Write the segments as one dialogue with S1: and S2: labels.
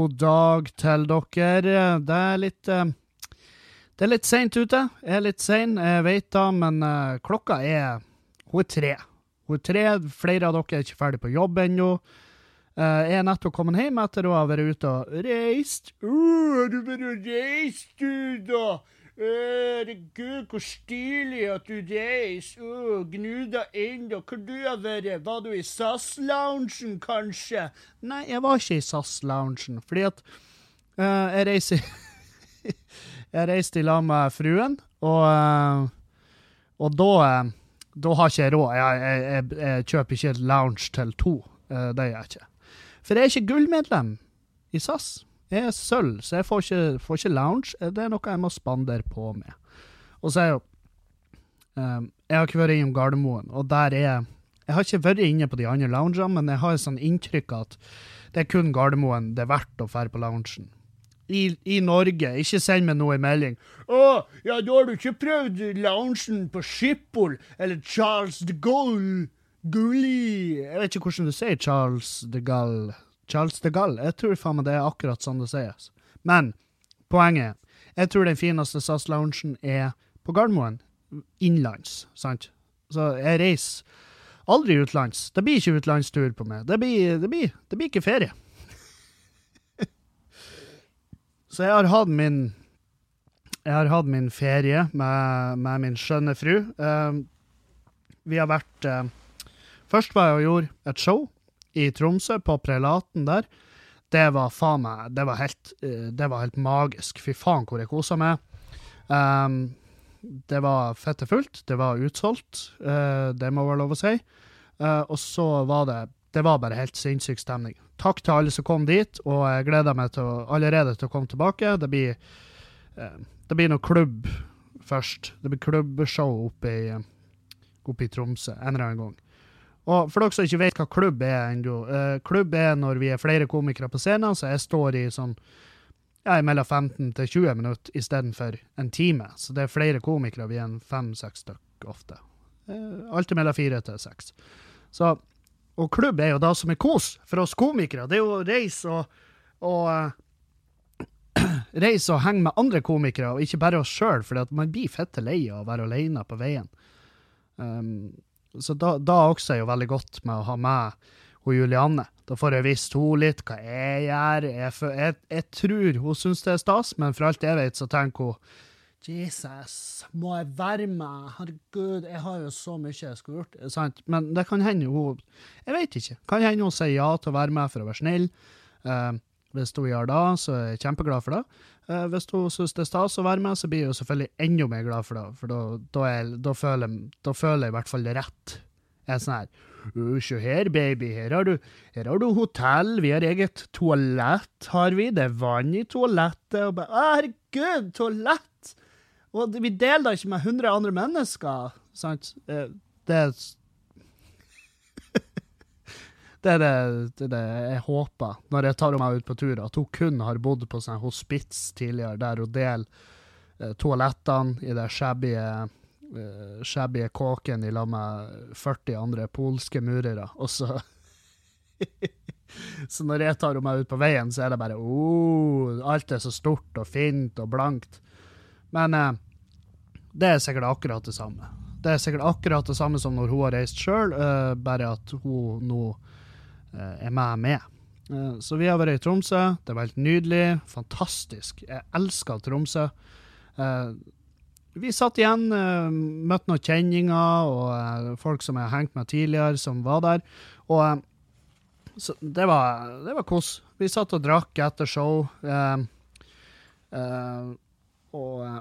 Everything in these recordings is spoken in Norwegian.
S1: God dag til dere. Det er litt eh, Det er litt seint ute. Jeg er litt sein, jeg vet da, men eh, klokka er Hun er tre. Hun er tre. Flere av dere er ikke ferdig på jobb ennå. Eh, jeg er nettopp kommet hjem etter å ha vært ute og reist. Uh, har du vært og reist, du, da? Herregud, hvor stilig at du reiser. Uh, Gnuda ennå. Hvor du har vært? Var du i SAS-loungen, kanskje? Nei, jeg var ikke i SAS-loungen, fordi at uh, jeg reiser Jeg reiste i lag med fruen, og, eh, og da eh, Da har ikke jeg råd. Jeg, jeg, jeg, jeg kjøper ikke lounge til to. Det gjør jeg ikke. For jeg er ikke gullmedlem i SAS. Er sølv, så jeg får ikke, får ikke lounge. Det er noe jeg må spandere på med. Og så er jo um, Jeg har ikke vært innom Gardermoen, og der er Jeg har ikke vært inne på de andre loungene, men jeg har et sånn inntrykk at det er kun Gardermoen det er verdt å dra på loungen. I, I Norge. Ikke send meg noe i melding. 'Å, ja, da har du ikke prøvd loungen på Schiphol eller Charles de Gaulle?' Gulli Jeg vet ikke hvordan du sier Charles de Gaulle. Charles de Gaulle. Jeg tror faen meg det er akkurat sånn det sies. Men poenget Jeg tror den fineste SAS-loungen er på Gardermoen. Innenlands, sant? Så jeg reiser aldri utenlands. Det blir ikke utenlandstur på meg. Det blir, det blir, det blir ikke ferie. Så jeg har hatt min Jeg har hatt min ferie med, med min skjønne fru. Uh, vi har vært uh, Først var jeg og gjorde et show i Tromsø, på Prelaten der. Det var faen meg Det var helt, eh, det var helt magisk. Fy faen hvor jeg kosa meg. Um, det var fette fullt. Det var utsolgt. Uh, det må være lov å si. Uh, og så var det Det var bare helt sinnssyk stemning. Takk til alle som kom dit, og jeg gleder meg til å, allerede til å komme tilbake. Det blir, uh, det blir noe klubb først. Det blir klubbshow oppe i, oppe i Tromsø en eller annen gang. Og for dere som ikke vet hva klubb er ennå, uh, klubb er når vi er flere komikere på scenen, så jeg står i sånn ja, mellom 15 til 20 minutter istedenfor en time. Så det er flere komikere, vi er en fem-seks stykk ofte. Uh, alltid mellom fire til seks. Så, og klubb er jo da som er kos for oss komikere. Det er jo å reise og, og uh, reise og henge med andre komikere, og ikke bare oss sjøl, for man blir fette lei av å være alene på veien. Um, så da, da også er jo veldig godt med å ha med hun Julianne. Da får jeg visst henne litt hva jeg gjør. Jeg, jeg, jeg tror hun syns det er stas, men for alt jeg vet, så tenker hun Jesus, må jeg være med? Herregud, jeg har jo så mye jeg skulle gjort. Sant? Men det kan hende hun Jeg vet ikke. Kan hende hun sier ja til å være med for å være snill. Eh, hvis hun gjør det, så er jeg kjempeglad for det. Eh, hvis hun syns det er stas å være med, så blir hun selvfølgelig enda mer glad for det. For da, da, er, da, føler, da føler jeg i hvert fall det rett. Jeg er sånn her «Å, Se her, baby. Her har, du, her har du hotell. Vi har eget toalett, har vi. Det er vann i toalettet. Og bare, «Å, herregud, toalett! Og vi deler da ikke med 100 andre mennesker, sant? Eh, Det er det er det, det, det jeg håper når jeg tar meg ut på tur, at hun kun har bodd på sånn hospits tidligere, der hun deler eh, toalettene i det shabby uh, shabby kåken i lag med 40 andre polske murere. Og så Så når jeg tar meg ut på veien, så er det bare oh, Alt er så stort og fint og blankt. Men eh, det er sikkert akkurat det samme. Det er sikkert akkurat det samme som når hun har reist sjøl, bare at hun nå eh, er med med. Eh, så vi har vært i Tromsø. Det var helt nydelig. Fantastisk. Jeg elsker Tromsø. Eh, vi satt igjen, eh, møtte noen kjenninger og eh, folk som jeg har hengt med tidligere, som var der. Og eh, det var, det var kos. Vi satt og drakk etter show. eh, eh, og, eh,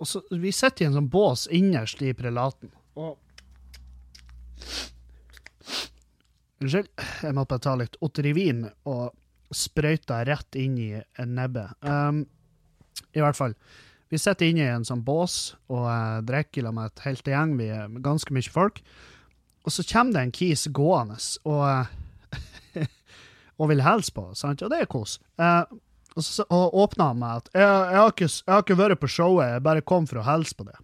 S1: og så, vi sitter i en sånn bås innerst i prelaten. Og Unnskyld, jeg måtte bare ta litt Otterivin og sprøyte rett inn i en nebbe. Um, I hvert fall. Vi sitter inne i en sånn bås og uh, drikker sammen med et helt gjeng. Vi er ganske mye folk. Og så kommer det en kis gående og, eh, og vil hilse på, sant? og det er kos. Uh, og så og åpna han med at jeg, jeg, har ikke, 'Jeg har ikke vært på showet, jeg bare kom for å hilse på det'.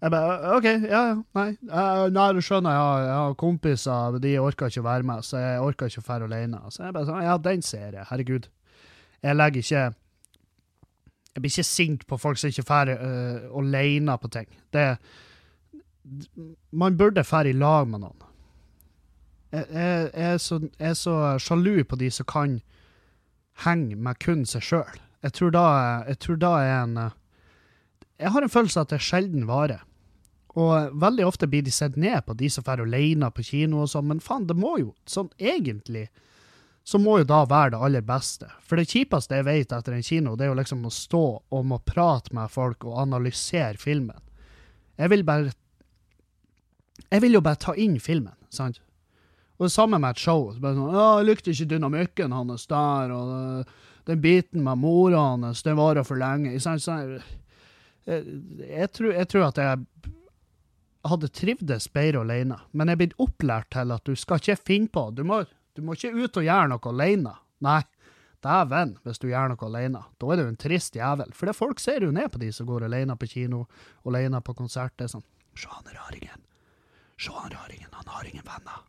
S1: Jeg bare OK, ja, nei. Uh, nei, du skjønner, jeg har, jeg har kompiser, de orker ikke å være med, så jeg orker ikke å dra alene. Så jeg bare sånn, ja, den ser jeg, herregud. Jeg legger ikke Jeg blir ikke sint på folk som ikke drar uh, alene på ting. Det Man burde dra i lag med noen. Jeg, jeg, jeg, er så, jeg, er så, sjalu på de som kan henge med kun seg sjøl. Jeg tror da jeg tror da er en Jeg har en følelse av at det sjelden varer. Og veldig ofte blir de sett ned på, de som drar alene på kino og sånn, men faen, det må jo sånn egentlig så må jo da være det aller beste. For det kjipeste jeg vet etter en kino, det er jo liksom å stå og må prate med folk og analysere filmen. Jeg vil bare Jeg vil jo bare ta inn filmen, sant? Og det samme med et show. Bare sånn, 'Jeg likte ikke dynamikken hans der', og den biten med mora hans, den varer for lenge. Sant? Jeg, jeg, tror, jeg tror at jeg hadde trivdes bedre alene, men jeg er blitt opplært til at du skal ikke finne på. Du må du må ikke ut og gjøre noe alene. Nei, dæven hvis du gjør noe alene. Da er du en trist jævel. For det folk ser jo ned på de som går alene på kino alene på konsert. Det er sånn Se han raringen. Se han raringen, han har ingen venner.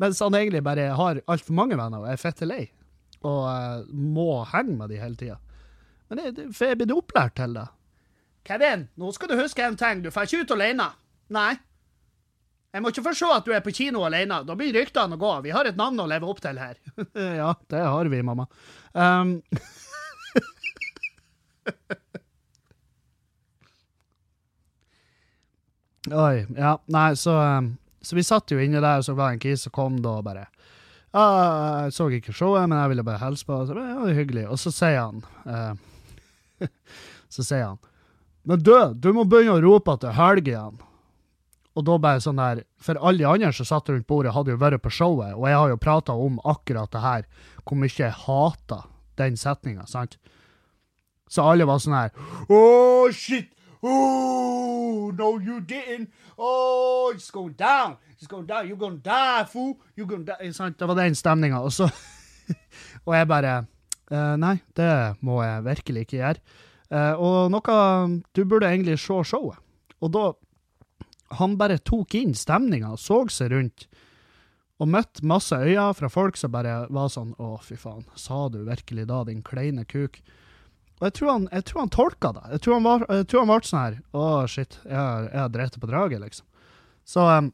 S1: Mens han egentlig bare har altfor mange venner og er fette lei. Og uh, må henge med de hele tida. Men det, for jeg er blitt opplært til det. Kevin, nå skal du huske en ting. Du får ikke ut alene. Nei, jeg må ikke se at du er på kino alene. Da blir ryktene å gå. Vi har et navn å leve opp til her. ja, det har vi, mamma. Um. Oi. Ja, nei, så, um, så vi satt jo inne der, og så var det en kis som kom da og bare ah, Jeg så ikke showet, men jeg ville bare hilse på. Så, ja, det var hyggelig. Og så sier han uh, Så sier han Men du, du må begynne å rope at det er helg igjen. Og da bare sånn der, For alle de andre som satt rundt bordet, hadde jo vært på showet, og jeg har jo prata om akkurat det her, hvor mye jeg hater den setninga, sant? Så alle var sånn her Oh, shit! Oh, no, you didn't! Oh, it's going down! It's going down! You're gonna die, fool! You're gonna die! Sant? Det var den stemninga. Og så Og jeg bare uh, Nei, det må jeg virkelig ikke gjøre. Uh, og noe Du burde egentlig se showet. Og da han bare tok inn stemninga, så seg rundt og møtte masse øyne fra folk som bare var sånn Å, fy faen, sa du virkelig da, din kleine kuk? Og jeg tror han, jeg tror han tolka det. Jeg tror han, var, jeg tror han ble sånn her Å, shit, jeg har, drept på draget, liksom. Så, um,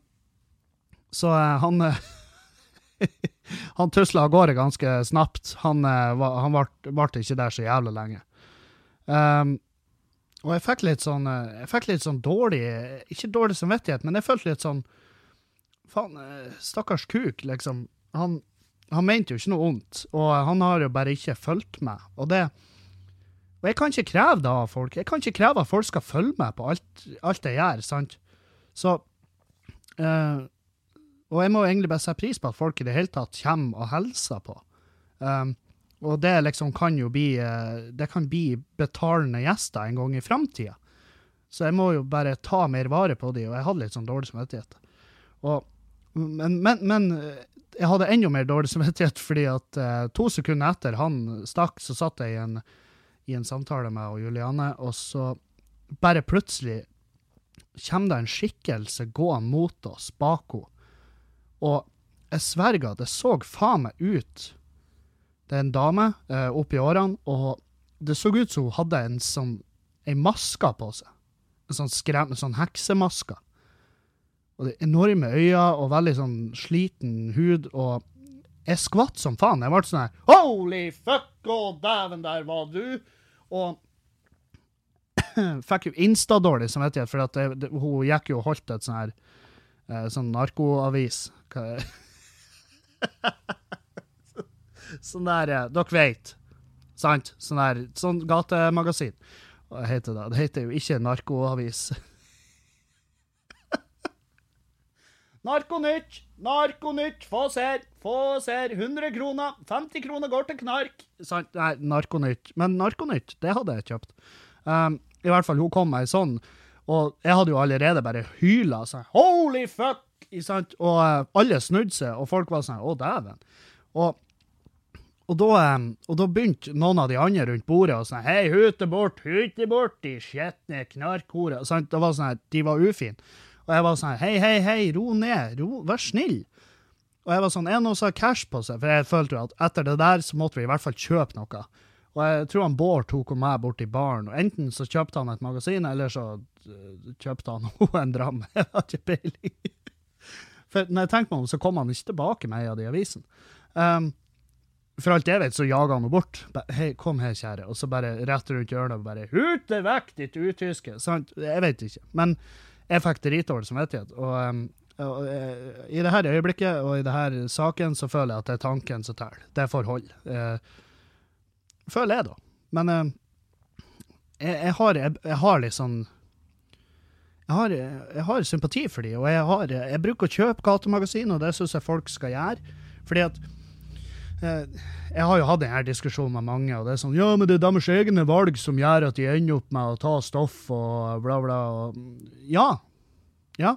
S1: så uh, han Han tusla av gårde ganske snapt. Han, uh, han ble, ikke der så jævlig lenge. Um, og jeg fikk litt sånn eh, jeg fikk litt sånn dårlig Ikke dårlig samvittighet, men jeg følte litt sånn Faen, eh, stakkars kuk, liksom. Han, han mente jo ikke noe vondt, og han har jo bare ikke fulgt med. Og det Og jeg kan ikke kreve det av folk. Jeg kan ikke kreve at folk skal følge med på alt, alt jeg gjør, sant? Så uh, Og jeg må egentlig bare sette pris på at folk i det hele tatt kommer og hilser på. Um, og det liksom kan jo bli eh, Det kan bli betalende gjester en gang i framtida. Så jeg må jo bare ta mer vare på de, og jeg hadde litt sånn dårlig samvittighet. Men, men, men, eh, jeg hadde enda mer dårlig samvittighet fordi at eh, to sekunder etter han stakk, så satt jeg i en, i en samtale med og Juliane, og så bare plutselig kommer det en skikkelse gående mot oss bak henne. Og jeg sverger, det så faen meg ut det er en dame eh, oppi årene, og det så ut som hun hadde en sånn ei maske på seg. En sånn skrem, sånn heksemaske. Og det enorme øyne og veldig sånn sliten hud. Og jeg skvatt som faen. Jeg ble sånn her Holy fuck, å dæven, der var du! Og fikk jo insta-dårlig samvittighet, for det, det, hun gikk jo og holdt et sånn her eh, sånn narkoavis. Sånn der eh, Dere vet. Sant? Sånn der sånn gatemagasin. Hva heter det? Det heter jo ikke narkoavis. Narkonytt! Narkonytt! Få ser! Få ser! 100 kroner! 50 kroner går til knark! Sant? Nei, Narkonytt. Men Narkonytt, det hadde jeg kjøpt. Um, I hvert fall, hun kom ei sånn, og jeg hadde jo allerede bare hyla sånn Holy fuck! Sant? Og uh, alle snudde seg, og folk var sånn Å, dæven. Og og da, eh, og da begynte noen av de andre rundt bordet å si Hei, hute bort, hute bort, de skjetne knarkhore. Sant? Det var sånn De var ufine. Og jeg var sånn Hei, hei, hei, ro ned. ro, Vær snill. Og jeg var sånn, Er det noen har cash på seg? For jeg følte at etter det der så måtte vi i hvert fall kjøpe noe. Og jeg tror han Bård tok meg bort i baren, og enten så kjøpte han et magasin, eller så uh, kjøpte han en dram. Jeg har ikke peiling. For når jeg tenker meg om, så kom han ikke tilbake med ei av de avisene. Um, for alt jeg vet, så jager han henne bort. Hei, kom her, kjære. Og så bare rett rundt hjørnet og bare Hute vekk, ditt utyske! Sant? Jeg vet ikke. Men jeg fikk dritdårlig samvittighet. Og, og, og uh, i det her øyeblikket og i det her saken så føler jeg at det er tanken som teller. Det får holde. Uh, føler jeg, da. Men uh, jeg, jeg, har, jeg, jeg, har litt sånn jeg har, jeg har sympati for dem, og jeg, har, jeg bruker å kjøpe gatemagasin, og det syns jeg folk skal gjøre. Fordi at jeg har jo hatt denne diskusjonen med mange, og det er sånn Ja, men det er deres egne valg som gjør at de ender opp med å ta stoff og bla, bla. Og, ja. Ja.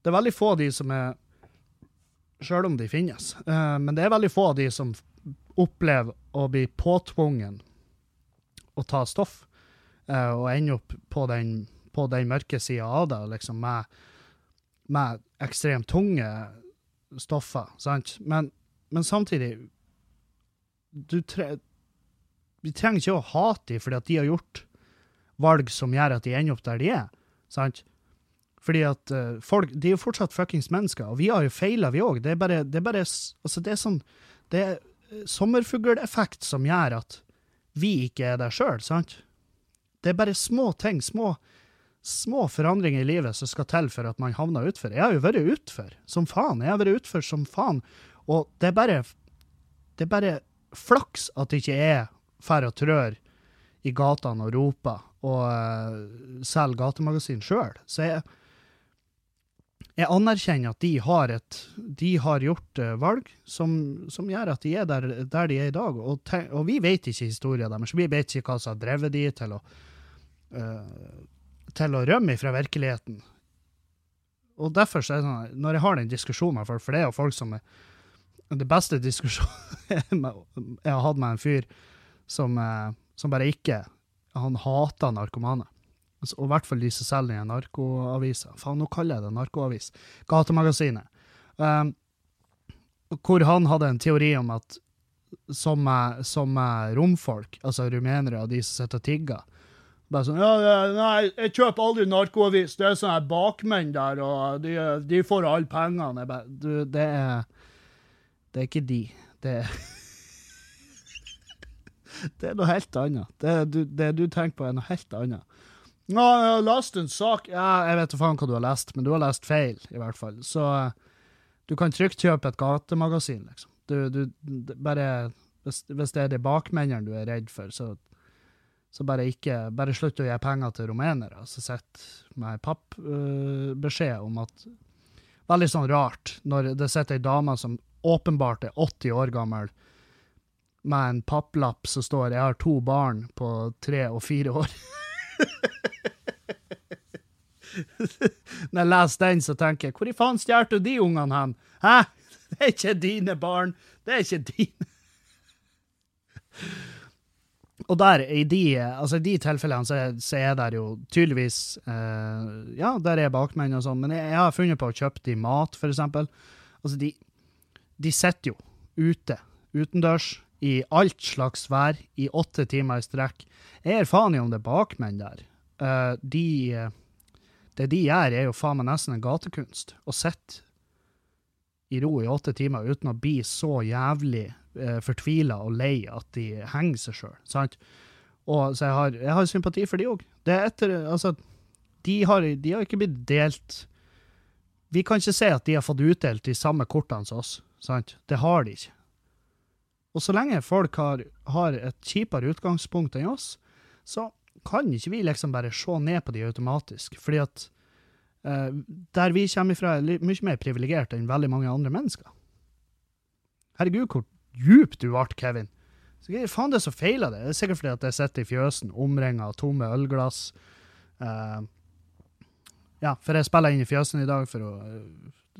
S1: Det er veldig få av de som er Sjøl om de finnes. Uh, men det er veldig få av de som opplever å bli påtvungen å ta stoff, uh, og ender opp på den, på den mørke sida av det, liksom, med, med ekstremt tunge stoffer. sant? Men men samtidig tre, Vi trenger ikke å hate dem fordi at de har gjort valg som gjør at de ender opp der de er. sant? Fordi at uh, folk De er jo fortsatt fuckings mennesker, og vi har jo feila, vi òg. Det det er bare altså det er sånn Det er eh, sommerfugleffekt som gjør at vi ikke er der sjøl, sant? Det er bare små ting, små, små forandringer i livet som skal til for at man havner utfor. Jeg har jo vært utfor som faen. Jeg har vært utfor som faen og det er bare Det er bare flaks at det ikke er færre og trør i gatene og roper og uh, selger gatemagasin sjøl. Så jeg, jeg anerkjenner at de har, et, de har gjort uh, valg som, som, gjør at de er der, der de er i dag. Og, te, og vi vet ikke historien deres. Vi vet ikke hva som har drevet de til å, uh, til å rømme fra virkeligheten. Og derfor så er det sånn, når jeg har den diskusjonen med folk, for det er jo folk som er det beste diskusjonen jeg har hatt med en fyr som, eh, som bare ikke Han hater narkomane. Altså, og i hvert fall de som selger narkoaviser. Faen, nå kaller jeg det narkoavis. Gatemagasinet. Um, hvor han hadde en teori om at som, som romfolk, altså rumenere og de som sitter og tigger bare sånn ja, Nei, jeg kjøper aldri narkoavis. Det er sånne bakmenn der, og de, de får alle pengene. Bare, du, det er det er ikke de. Det er Det er noe helt annet. Det du, det du tenker på, er noe helt annet. Nå, jeg har lest en sak Ja, jeg vet faen hva du har lest, men du har lest feil, i hvert fall. Så du kan trygt kjøpe et gatemagasin, liksom. Du, du bare hvis, hvis, det er de bakmennene du er redd for, så, så bare ikke Bare slutt å gi penger til rumenere som sitter med pappbeskjed uh, om at Veldig sånn rart når det sitter ei dame som åpenbart er 80 år gammel, med en papplapp som står 'Jeg har to barn på tre og fire år'. Når jeg leser den, så tenker jeg 'Hvor i faen stjal du de ungene hen?' Hæ? Det er ikke dine barn. Det er ikke dine. Og der, i de, altså i de tilfellene så, så er det jo tydeligvis eh, Ja, der er bakmenn og sånn, men jeg, jeg, har funnet på å kjøpe de mat, for eksempel. Altså, de, de sitter jo ute, utendørs, i alt slags vær, i åtte timer i strekk. Jeg er faen i om det er bakmenn der. Uh, de, det de gjør, er jo faen meg nesten en gatekunst. Å sitte i ro i åtte timer uten å bli så jævlig uh, eh, fortvila og lei at de henger seg sjøl. Så jeg har, jeg har sympati for de òg. Det er etter Altså, de har, de har ikke blitt delt Vi kan ikke se at de har fått utdelt de samme kortene som oss. Sant? Det har de ikke. Og så lenge folk har, har et kjipere utgangspunkt enn oss, så kan ikke vi liksom bare se ned på de automatisk. Fordi at eh, der vi kommer fra, er mye mer privilegert enn veldig mange andre mennesker. Herregud, hvor djupt du ble, Kevin. Så, faen, det er så feiler det. Det er sikkert fordi at jeg sitter i fjøsen omringa av tomme ølglass. Eh, ja, for jeg spiller inn i fjøsen i dag for å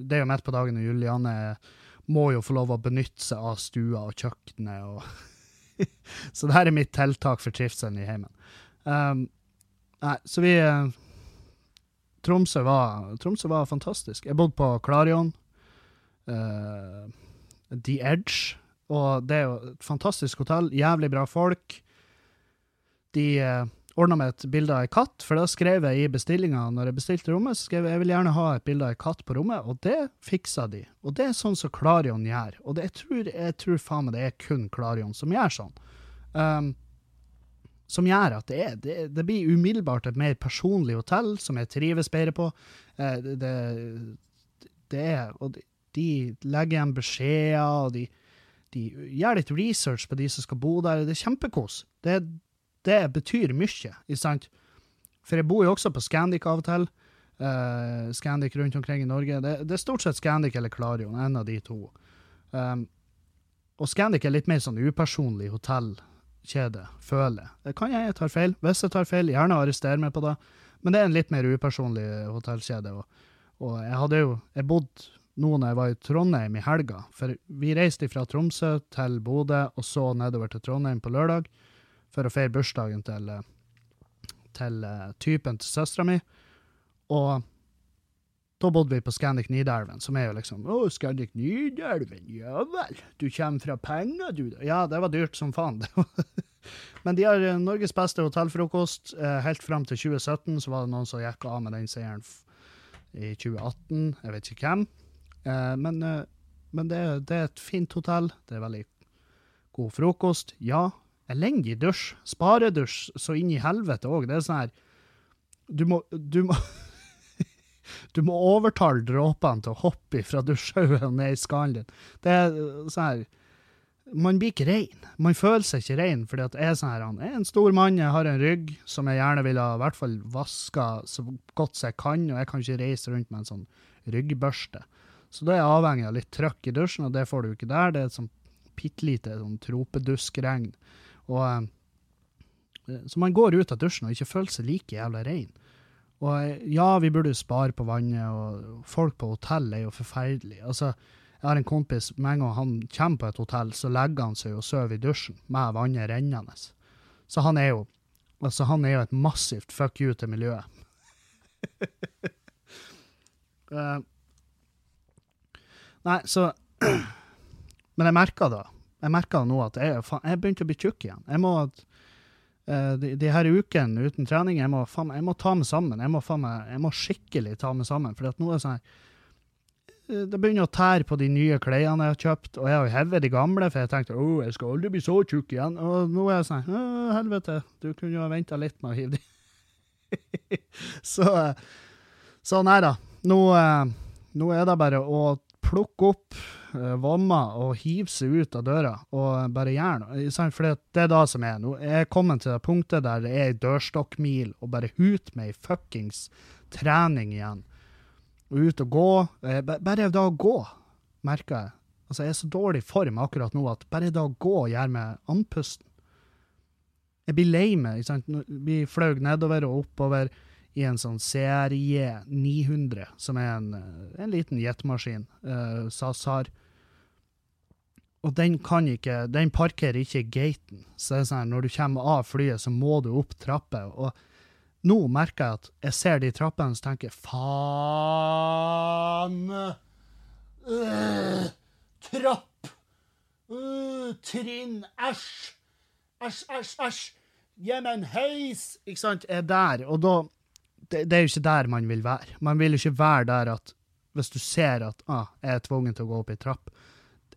S1: Det er jo midt på dagen, og Julianne er må jo få lov å benytte seg av stua og kjøkkenet. Og så det her er mitt tiltak for trivselen i heimen. Um, nei, så vi uh, Tromsø var, Tromsø var fantastisk. Jeg bodde på Klarion. Uh, The Edge. Og det er jo et fantastisk hotell. Jævlig bra folk. De uh, ordna meg et bilde av ei katt, for da skrev jeg i bestillinga når jeg bestilte rommet, så skrev jeg jeg vil gjerne ha et bilde av ei katt på rommet, og det fiksa de. Og det er sånn som Klarion gjør. Og det, jeg, tror, jeg tror faen meg det er kun Klarion som gjør sånn. Um, som gjør at det, er, det, det, blir umiddelbart et mer personlig hotell, som jeg trives bedre på. Eh, det, det, er Og de, de legger igjen beskjeder, og de, de, gjør litt research på de som skal bo der. Det er kjempekos. Det, det betyr mye, ikke sant? For jeg bor jo også på Scandic av og til. Uh, Scandic rundt omkring i Norge. Det, det, er stort sett Scandic eller Klarion, en av de to. Um, og Scandic er litt mer sånn upersonlig hotellkjede, føler jeg. Det kan jeg, jeg tar feil. Hvis jeg tar feil, gjerne arrester meg på det. Men det er en litt mer upersonlig hotellkjede. Og, og jeg hadde jo Jeg bodde nå når jeg var i Trondheim i helga. For vi reiste fra Tromsø til Bodø, og så nedover til Trondheim på lørdag for å feire bursdagen til, til uh, typen til søstera mi. Og da bodde vi på Scandic Nidelven, som er jo liksom Å, Scandic Nidelven, ja vel, du kommer fra penger, du. Ja, det var dyrt som faen. Men de har eh, Norges beste hotellfrokost. Eh, helt fram til 2017 så var det noen som gikk av med den seieren i 2018. Jeg vet ikke hvem. Eh, men, men det, det, er et fint hotell. Det er veldig god frokost. Ja, elendig dusj. Sparedusj så inn i helvete òg. Det er sånn her Du må, du må Du må overtale dråpene til å hoppe fra dusjhaugen og ned i skallen din. Det er sånn her Man blir ikke rein. Man føler seg ikke rein, fordi at jeg er sånn her, han er en stor mann, jeg har en rygg som jeg gjerne ville ha hvert vaska så godt som jeg kan, og jeg kan ikke reise rundt med en sånn ryggbørste. Så da er jeg avhengig av litt trøkk i dusjen, og det får du ikke der. Det er et sånn bitte lite sånn tropeduskrregn. Og, eh, så man går ut av dusjen og ikke føler seg like jævla rein. Og ja, vi burde jo spare på vannet, og folk på hotell er jo forferdelig. Altså, jeg har en kompis, med en gang han kommer på et hotell, så legger han seg og sover i dusjen med vannet rennende. Så han er jo altså han er jo et massivt fuck you til miljøet. uh, nei, så Men jeg merker da jeg merka nå at jeg, jeg begynte å bli tjukk igjen. Jeg må Uh, de, de, her ukene uten trening, jeg må, faen, jeg må ta meg sammen. Jeg må, faen, jeg må, skikkelig ta meg sammen. For nå er det sånn her, Det begynner å tære på de nye klærne jeg har kjøpt, og jeg har jo hevet de gamle, for jeg tenkte å, jeg skal aldri bli så tjukk igjen. Og nå er jeg sånn Helvete, du kunne jo ha venta litt med å hive de. så, så nei da. Nå, nå er det bare å plukke opp vommer og hive seg ut av døra og bare gjøre noe. For det er det som er. Nå er jeg kommet til det punktet der det er ei dørstokkmil og bare hut med ei fuckings trening igjen. Og ut og gå. Eh, bare da å gå, merker jeg. Altså, jeg er så dårlig i form akkurat nå at bare da å gå gjør meg andpusten. Jeg blir lei meg. Vi fløy nedover og oppover i en sånn CRJ 900, som er en, eh, en liten jetmaskin, uh, SAS. Og den kan ikke, den parkerer ikke gaten. Så det er sånn, når du kommer av flyet, så må du opp trapper. Og nå merker jeg at jeg ser de trappene og tenker faen! Uh, trapp! Uh, trinn! Æsj! Æsj, æsj, æsj! Gi meg en heis! Ikke sant? Er der. Og da det, det, er jo ikke der man vil være. Man vil jo ikke være der at hvis du ser at ah, jeg er tvungen til å gå opp i trapp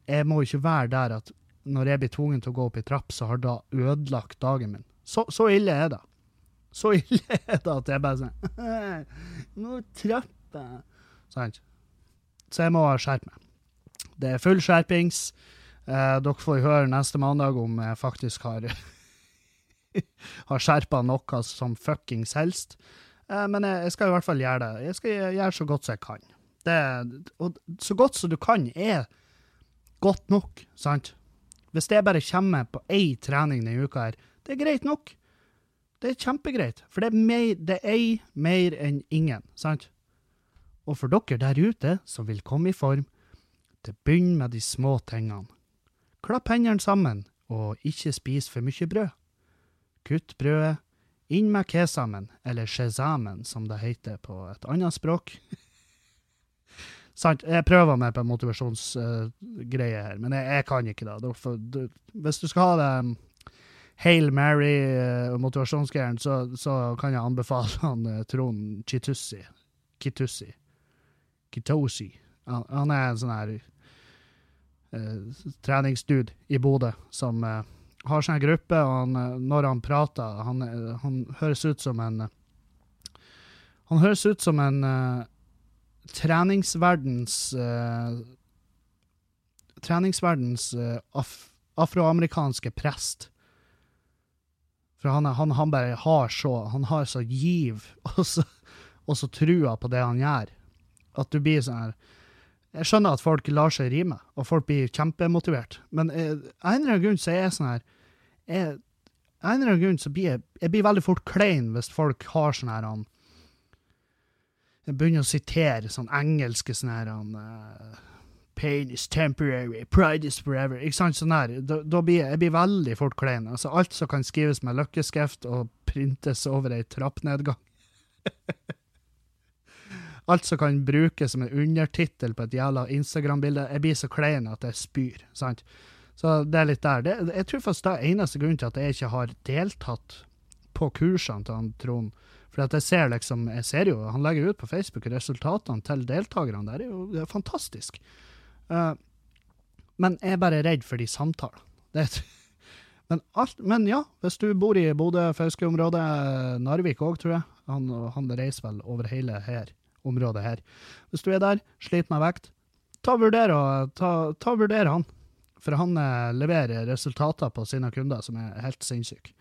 S1: Jeg må jo ikke være der at når jeg blir tvungen til å gå opp i trapp, så har det ødelagt dagen min. Så, så ille er det. Så ille er det at jeg bare sånn Nå trapper jeg Sant? Så jeg må skjerpe meg. Det er full skjerpings. Eh, dere får høre neste mandag om jeg faktisk har har skjerpa noe som fuckings helst. Eh, men jeg, skal i hvert fall gjøre det. Jeg skal gjøre så godt som jeg kan. Det, og så godt som du kan, er godt nok, sant? Hvis jeg bare kommer på én trening denne uka her, det er greit nok. Det er kjempegreit, for det er, mer, er mer enn ingen, sant? Og for dere der ute som vil komme i form, Det begynner med de små tingene. Klapp hendene sammen, og ikke spis for mye brød. Kutt brødet, inn med kesamen, eller shezamen, som det heter på et annet språk. Sant, jeg prøver meg på motivasjonsgreie uh, her, men jeg, jeg kan ikke det. Hvis du skal ha det um, Hail Mary og motivasjonsgreiene, så, så, kan jeg anbefale han uh, Trond Chitussi. Kitussi. Kitosi. Han, han er en sånn her uh, treningsdude i Bodø som uh, har sånn gruppe, og han, når han prater, han, han, høres ut som en Han høres ut som en treningsverdens uh, Treningsverdens uh, af, afroamerikanske prest. For han, han, bare har så Han har så giv og så, og så trua på det han gjør, at du blir sånn her Jeg skjønner at folk lar seg rime, og folk blir kjempemotivert, men av en eller annen grunn så er jeg sånn her jeg, en eller annen grunn så blir jeg, jeg blir veldig fort klein hvis folk har sånn her han jeg begynner å sitere sånn engelske sånn her uh, Pain is temporary, pride is forever. Ikke sant? Sånn her. Da, da blir jeg, jeg blir veldig fort klein. Altså, alt som kan skrives med løkkeskrift og printes over ei trappnedgang. alt som kan brukes som en undertittel på et jævla Instagram-bilde. Jeg blir så klein at jeg spyr. sant? Så det er litt der. Det, jeg tror faktisk det er eneste grunn til at jeg ikke har deltatt på kursene til han Trond for jeg ser liksom, jeg ser jo, Han legger ut på Facebook resultatene til deltakerne. Det er jo det er fantastisk. Uh, men jeg er bare redd for de samtalene. Men, men, ja, hvis du bor i Bodø-Fauske-området, Narvik òg, tror jeg. Han, han, reiser vel over hele her, området her. Hvis du er der, sliter med vekt, ta vurder, vurder han. For han eh, leverer resultater på sine kunder som er helt sinnssyke.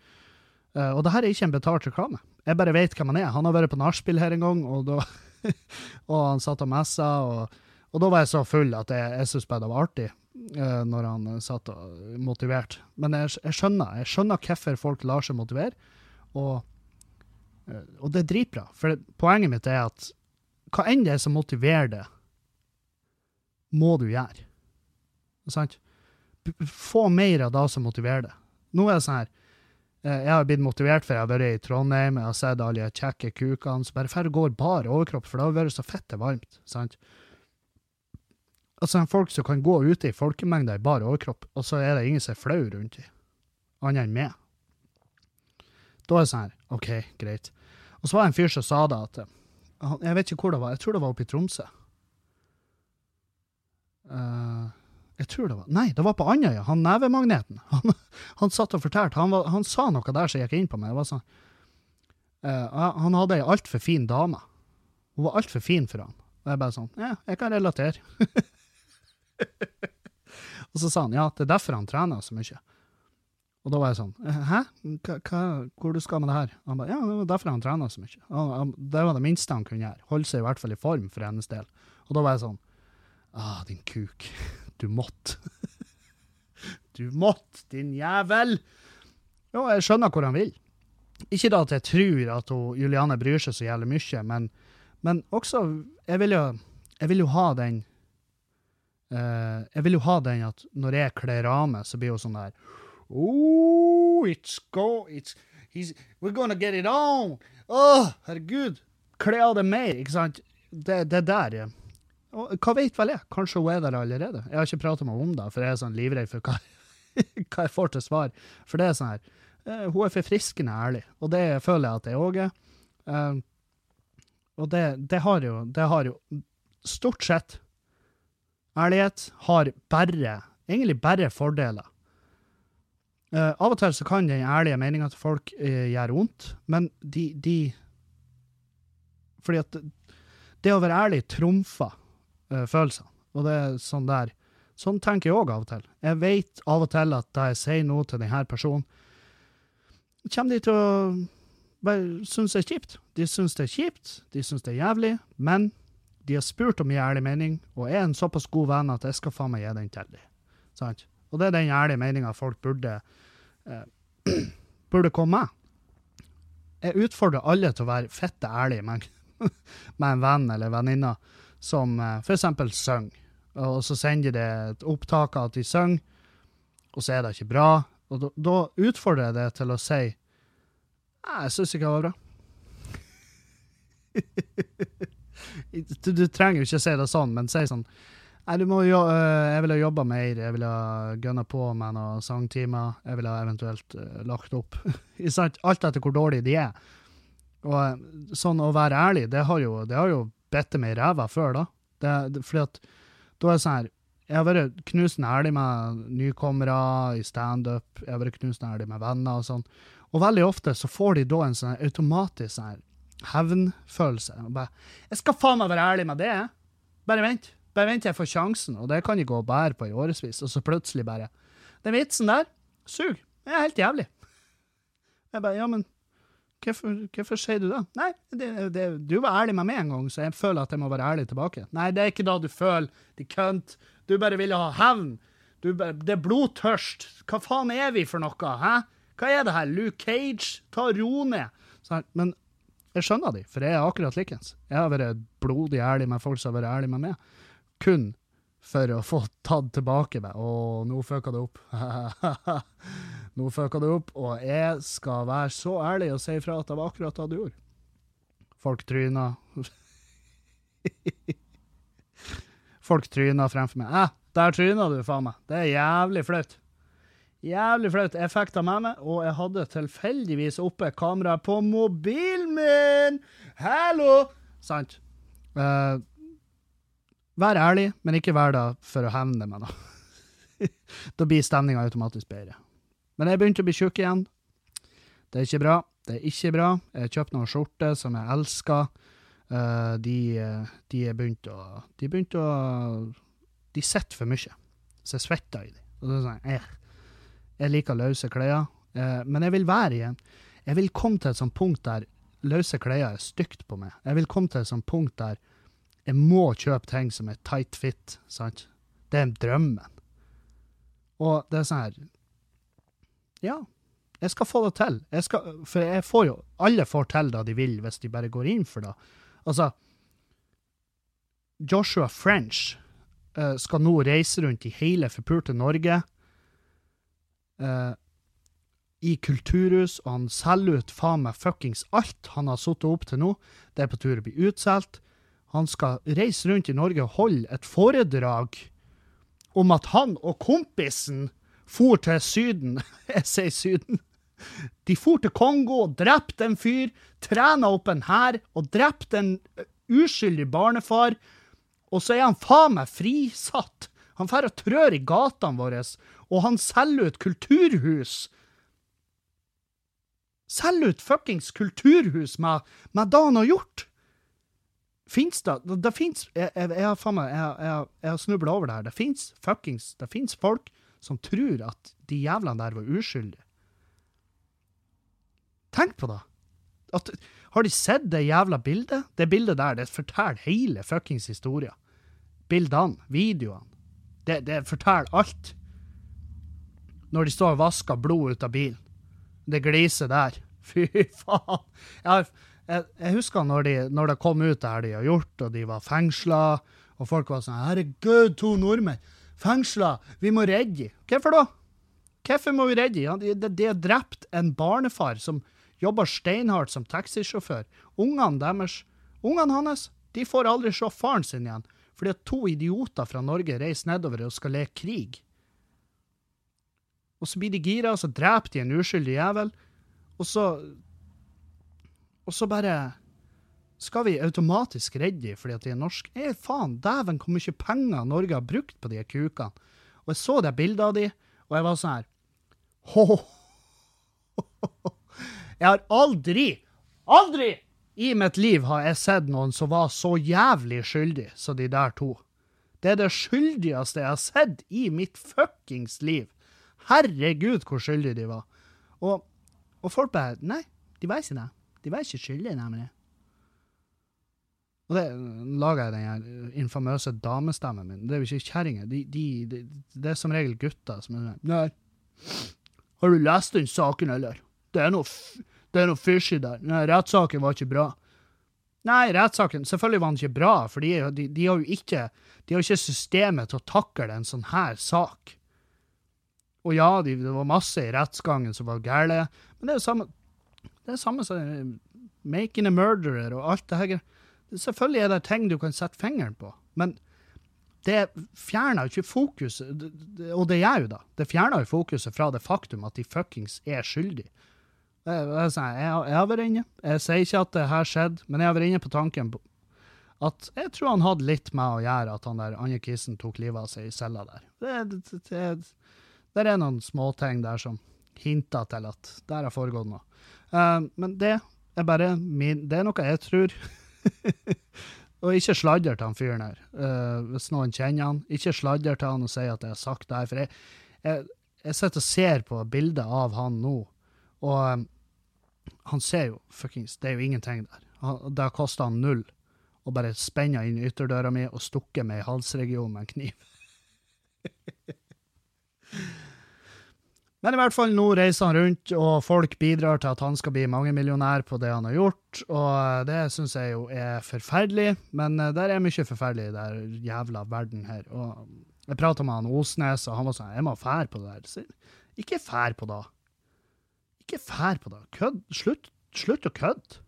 S1: Uh, og det her er ikke en betalt reklame. Jeg bare vet hvem han er. Han har vært på nachspiel her en gang, og, da, og han satt og messa, og, og, da var jeg så full at jeg, jeg syntes bare det var artig uh, når han satt og motivert. Men jeg, jeg, skjønner jeg skjønner hvorfor folk lar seg motivere, og, uh, og det er dritbra. For poenget mitt er at hva enn det er som motiverer det, må du gjøre. Sant? Få mer av det som motiverer deg. Nå er det sånn her Eh, jeg har blitt motivert for jeg har vært i Trondheim, jeg har sett alle de kjekke kukene som bare får går bar overkropp, for det har vært så fette varmt. sant? Altså, folk som kan gå ute i folkemengder i bar overkropp, og så er det ingen som er flau rundt dem, annet enn meg. Da er det sånn her, OK, greit. Og så var det en fyr som sa det at Jeg vet ikke hvor det var, jeg tror det var oppe i Tromsø. Uh, jeg tror det var Nei, det var på Andøya. Han nevemagneten. Han, han satt og fortalte. Han, han, sa noe der som gikk inn på meg. Sånn, uh, han hadde ei altfor fin dame. Hun var altfor fin for han. Og jeg bare sånn Ja, jeg kan relatere. og så sa han ja, det er derfor han trener så mye. Og da var jeg sånn Hæ? Hva, hvor du skal med det her? Han ba, ja, det var derfor han trener så mye. Han, det var det minste han kunne gjøre. Holde seg i hvert fall i form for hennes del. Og da var jeg sånn Ah, din kuk. Du måtte. du måtte, din jævel! Jo, jeg skjønner hvor han vil. Ikke da at jeg tror at hun, Juliane bryr seg så jævlig mye, men, men også jeg vil, jo, jeg vil jo ha den uh, Jeg vil jo ha den at når jeg kler av meg, så blir hun sånn der Oh, it's go, it's, We're gonna get it on! Å, oh, herregud! Kle av deg mer, ikke sant? Det, det der, ja. Hva vet vel jeg? Kanskje hun er der allerede? Jeg har ikke pratet med henne om det, for jeg er sånn livredd for hva, hva, jeg får til svar. For det er sånn her uh, Hun er forfriskende ærlig, og det føler jeg at jeg òg er. Uh, og det, det, har jo, det har jo Stort sett Ærlighet har bare, egentlig bare fordeler. Uh, av og til så kan den ærlige meninga til folk gjøre vondt, men de, de Fordi at det å være ærlig trumfer uh, følelsene. Og det er sånn der. Sånn tenker jeg òg av og til. Jeg vet av og til at da jeg sier noe til denne personen, kommer de til å bare synes det er kjipt. De synes det er kjipt, de synes det er jævlig, men de har spurt om min ærlige mening, og er en såpass god venn at jeg skal faen meg gi den til dem. Sant? Og det er den ærlige meninga folk burde, eh, burde komme med. Jeg utfordrer alle til å være fette ærlige med, med en venn eller venninne som uh, f.eks. synger. og så sender de et opptak av at de synger, og så er det ikke bra. Og da, utfordrer jeg det til å si Nei, jeg syns ikke det var bra. du, du, trenger jo ikke si det sånn, men si sånn Nei, du må jo øh, Jeg ville jobba mer, jeg ville gønna på med noen sangtimer. Jeg ville eventuelt uh, lagt opp. Alt etter hvor dårlig de er. Og sånn å være ærlig, det har jo, det har jo bitt meg i ræva før, da. Det, det, fordi at da er det sånn her Jeg har vært knusende ærlig med nykommere i standup, jeg har vært knusende ærlig med venner og sånn. Og veldig ofte så får de da en sånn automatisk sånn hevnfølelse. Bare 'Jeg skal faen meg være ærlig med det'. Bare vent. Bare vent til jeg får sjansen, og det kan de gå og bære på i årevis, og så plutselig bare Den vitsen der sug. Det er helt jævlig. Jeg bare Ja, men hvorfor, hvorfor sier du det? Nei, det, det, du var ærlig med meg en gang, så jeg føler at jeg må være ærlig tilbake. Nei, det er ikke da du føler, de kønt. Du bare ville ha hevn. det er blodtørst. Hva faen er vi for noe, hæ? Hva er det her? Luke Cage? Ta ro ned. Sånn, men jeg skjønner de, for jeg er akkurat likens. Jeg har vært blodig ærlig med folk som har vært ærlig med meg. Kun for å få tatt tilbake meg. Å, nå fucka det opp. nå fucka det opp. Og jeg skal være så ærlig og si ifra at det var akkurat det du gjorde. Folk tryna. Folk tryna fremfor meg. Eh, der tryna du, faen meg. Det er jævlig flaut. Jævlig flaut. Jeg fikk det med meg, og jeg hadde tilfeldigvis oppe kameraet på mobilen min! Hallo! Sant. Uh, vær ærlig, men ikke vær det for å hevne meg, da. da blir stemninga automatisk bedre. Men jeg begynte å bli tjukk igjen. Det er ikke bra. Det er ikke bra. Jeg har kjøpt noen skjorter som jeg elsker. Uh, de, de er begynt å De begynte å De sitter for mye, så jeg svetter i dem. Og så sånn, eh. Jeg liker løse klær, uh, men jeg vil være igjen. Jeg vil komme til et sånt punkt der løse klær er stygt på meg. Jeg vil komme til et sånt punkt der jeg må kjøpe ting som er tight fit. sant? Det er drømmen. Og det er sånn her Ja, jeg skal få det til. Jeg skal, for jeg får jo Alle får til det de vil, hvis de bare går inn for det. Altså Joshua French uh, skal nå reise rundt i hele forpulte Norge uh, i kulturhus, og han selger ut faen meg fuckings alt han har sittet opp til nå. Det er på tur å bli utsolgt. Han skal reise rundt i Norge og holde et foredrag om at han og kompisen for til Syden. Jeg sier Syden. De for til Kongo og drepte en fyr, trena opp en hær og drepte en uskyldig barnefar. Og så er han faen meg frisatt. Han drar og trør i gatene våre og han selger ut kulturhus. Selger ut fuckings kulturhus med, med det han har gjort! Fins det Det fins Jeg, har faen meg jeg, jeg har snubla over det her. Det fins fuckings Det fins folk som tror at de jævlene der var uskyldige. Tenk på det! At, har de sett det jævla bildet? Det bildet der, det forteller hele fuckings historia. Bildene, videoene. Det, det forteller alt når de står og vasker blod ut av bilen. Det gliser der. Fy faen. Jeg, jeg, jeg husker når, de, når, det kom ut det her de har gjort, og de var fengsla, og folk var sånn Herregud, to nordmenn! Fengsla! Vi må redde dem. Hvorfor da? Hvorfor må vi redde dem? Ja, de, de har drept en barnefar som jobber steinhardt som taxisjåfør. Ungene deres, ungene hans, de får aldri se faren sin igjen, fordi at to idioter fra Norge reiser nedover og skal leke krig. Og så blir de gira, og så dreper de en uskyldig jævel. Og så Og så bare skal vi automatisk redde dem fordi at de er norske. Eh, faen, dæven, hvor mye penger Norge har brukt på de kukene. Og jeg så det bildet av de, og jeg var sånn her ho, Jeg har aldri, aldri i mitt liv har jeg sett noen som var så jævlig skyldig som de der to. Det er det skyldigste jeg har sett i mitt fuckings liv. Herregud, hvor skyldige de var. Og, og folk bare Nei, de var ikke det. De var ikke skyldige, nemlig. Og det lager jeg den her infamøse damestemmen min. Det er jo ikke kjerringer. De, de, de, det er som regel gutter som er sånn Nei, har du lest den saken, eller? Det er noe, det noe fishy der. Nei, rettssaken var ikke bra. Nei, rettssaken Selvfølgelig var den ikke bra, for de, de, de har jo ikke, de har ikke systemet til å takle en sånn her sak. Og ja, de, det var masse i rettsgangen som var gale, men det er jo samme det er samme som eh, making a murderer og alt det her. Selvfølgelig er det ting du kan sette fingeren på, men det fjerner jo ikke fokuset, og det gjør jo da, det fjerner jo fokuset fra det faktum at de fuckings er skyldige. Jeg, har vært inne, jeg sier ikke at det her skjedde, men jeg har vært inne på tanken på at jeg tror han hadde litt med å gjøre at han der andre kissen tok livet av seg i cella der. Det, det, det, det er noen småting der som hinter til at der har foregått noe. Uh, men det er bare min Det er noe jeg tror. og ikke sladder til han fyren her, uh, hvis noen kjenner han. Ikke sladder til han og sier at jeg har sagt det her. For jeg, jeg, jeg sitter og ser på bildet av han nå, og um, han ser jo fuckings Det er jo ingenting der. Han, det har kosta han null å bare spenne inn ytterdøra mi og stukke meg i halsregionen med en kniv. Men i hvert fall nå reiser han rundt, og folk bidrar til at han skal bli mangemillionær på det han har gjort. Og det syns jeg jo er forferdelig, men det der er mye forferdelig i den jævla verden her. Og jeg prata med han Osnes, og han var sånn 'Jeg må fære på det der'. Så, ikke fær på det. Ikke fær på det. Kødd. Slutt, slutt å kødde.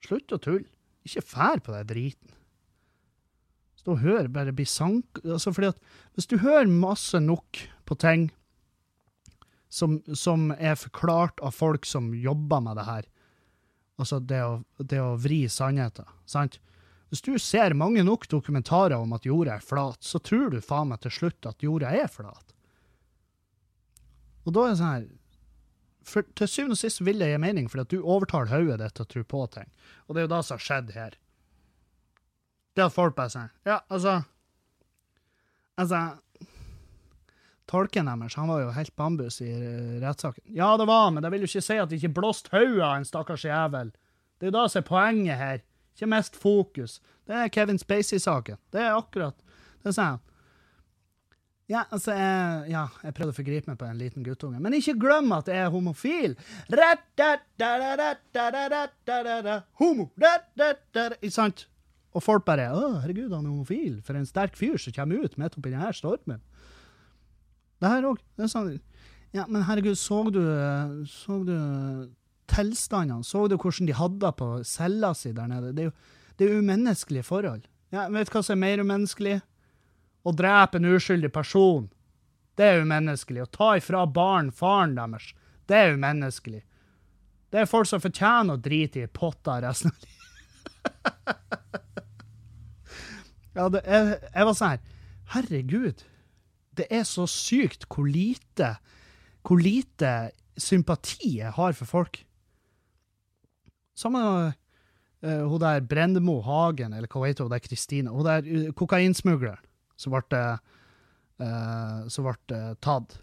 S1: Slutt å tulle. Ikke fær på den driten. Stå og hør, bare bli sank... Altså, fordi at hvis du hører masse nok på ting som, som, er forklart av folk som jobber med det her. Altså det å, det å vri sannheten. sant? Hvis du ser mange nok dokumentarer om at jorda er flat, så tror du faen meg til slutt at jorda er flat. Og da er det sånn her for Til syvende og sist vil det gi mening, fordi at du overtaler hodet ditt til å tro på ting. Og det er jo det som har skjedd her. Det at folk bare sier Ja, altså Altså tolken deres han var jo helt bambus i eh, rettssaken. Ja, det var men det vil jo ikke si at det ikke blåste hodet av en stakkars jævel. Det er jo det som er poenget her. Ikke mest fokus. Det er Kevin Spacey-saken. Det er akkurat Det sa han. Ja, altså, jeg, ja, jeg prøvde å forgripe meg på en liten guttunge. Men ikke glem at jeg er homofil! Homo! Ikke sant? Og folk bare 'Å, herregud, han er homofil'. For en sterk fyr som kommer ut midt oppi denne stormen. Det her òg. Ja, men herregud, så du, så du tilstandene? Så du hvordan de hadde på cella si der nede? Det er jo det er umenneskelige forhold. Ja, vet du hva som er mer umenneskelig? Å drepe en uskyldig person. Det er umenneskelig. Å ta ifra barn faren deres. Det er umenneskelig. Det er folk som fortjener å drite i potta resten av livet. ja, det, jeg, jeg var sånn her Herregud det er så sykt hvor lite, hvor lite sympati jeg har for folk. Samme uh, hun der Brendemo Hagen, eller hva heter hun der Kristine, hun der uh, kokainsmugleren som ble, uh, som ble tatt.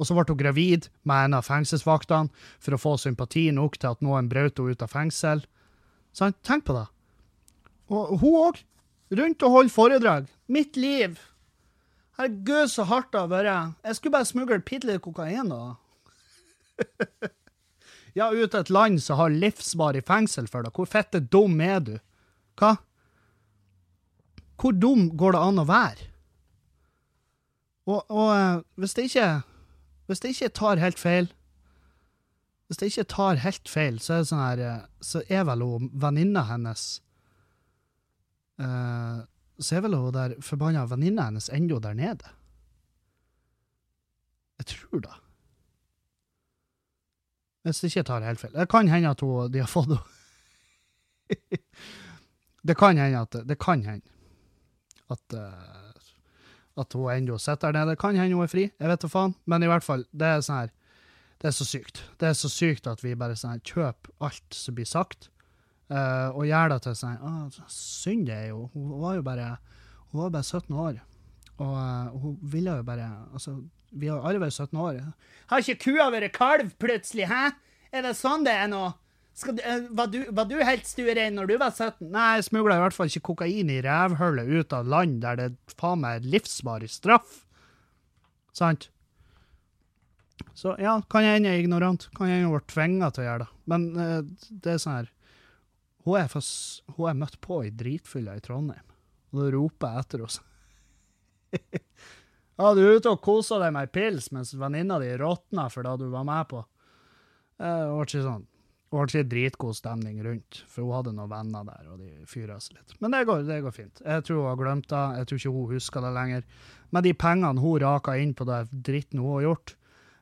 S1: Og så ble hun gravid med en av fengselsvaktene for å få sympati nok til at noen brøt henne ut av fengsel. Sant? Tenk på det. Og hun òg. Rundt og holder foredrag. Mitt liv. Herregud, så hardt det har vært. Jeg skulle bare smugle bitte litt kokain, da. ja, ut et land som har livsvarig fengsel for deg. Hvor fette dum er du? Hva? Hvor dum går det an å være? Og, og eh, hvis det ikke Hvis det ikke tar helt feil Hvis det ikke tar helt feil, så er sånn her eh, Så er vel venninna hennes uh, så er vel hun der forbanna venninna hennes ennå der nede. Jeg tror det. Hvis ikke ikke tar helt feil. Det kan hende at hun, de har fått henne Det kan hende at Det kan hende at, uh, at hun ennå sitter der nede. Kan hende hun er fri, jeg vet da faen. Men i hvert fall, det er sånn her Det er så sykt. Det er så sykt at vi bare sånn her kjøper alt som blir sagt, Uh, og gjør det til sånn ah, Synd det er jo. Hun var jo bare hun var bare 17 år. Og uh, hun ville jo bare Altså, vi har alle vært 17 år. Har ikke kua vært kalv plutselig, hæ? Er det sånn det er nå? Du, uh, var, du, var du helt stuerein når du var 17? Nei, jeg smugla i hvert fall ikke kokain i rævhullet ut av land der det faen meg er livsvarig straff. Sant? Så ja, kan jeg hende jeg er ignorant. Kan jeg hende jeg ble tvinga til å gjøre det. Men det er sånn her Hun er, for, hun er møtt på i dritfylla i Trondheim, og da roper jeg etter henne. ja, du er ute og koser deg med ei pils mens venninna di råtna for det du var med på. Eh, Det var ikke sånn. Det var ikke dritgod stemning rundt, for hun hadde noen venner der, og de fyra seg litt. Men det går, det går fint. Jeg tror hun har glemt det, jeg tror ikke hun husker det lenger. Med de pengene hun raka inn på det dritten hun har gjort,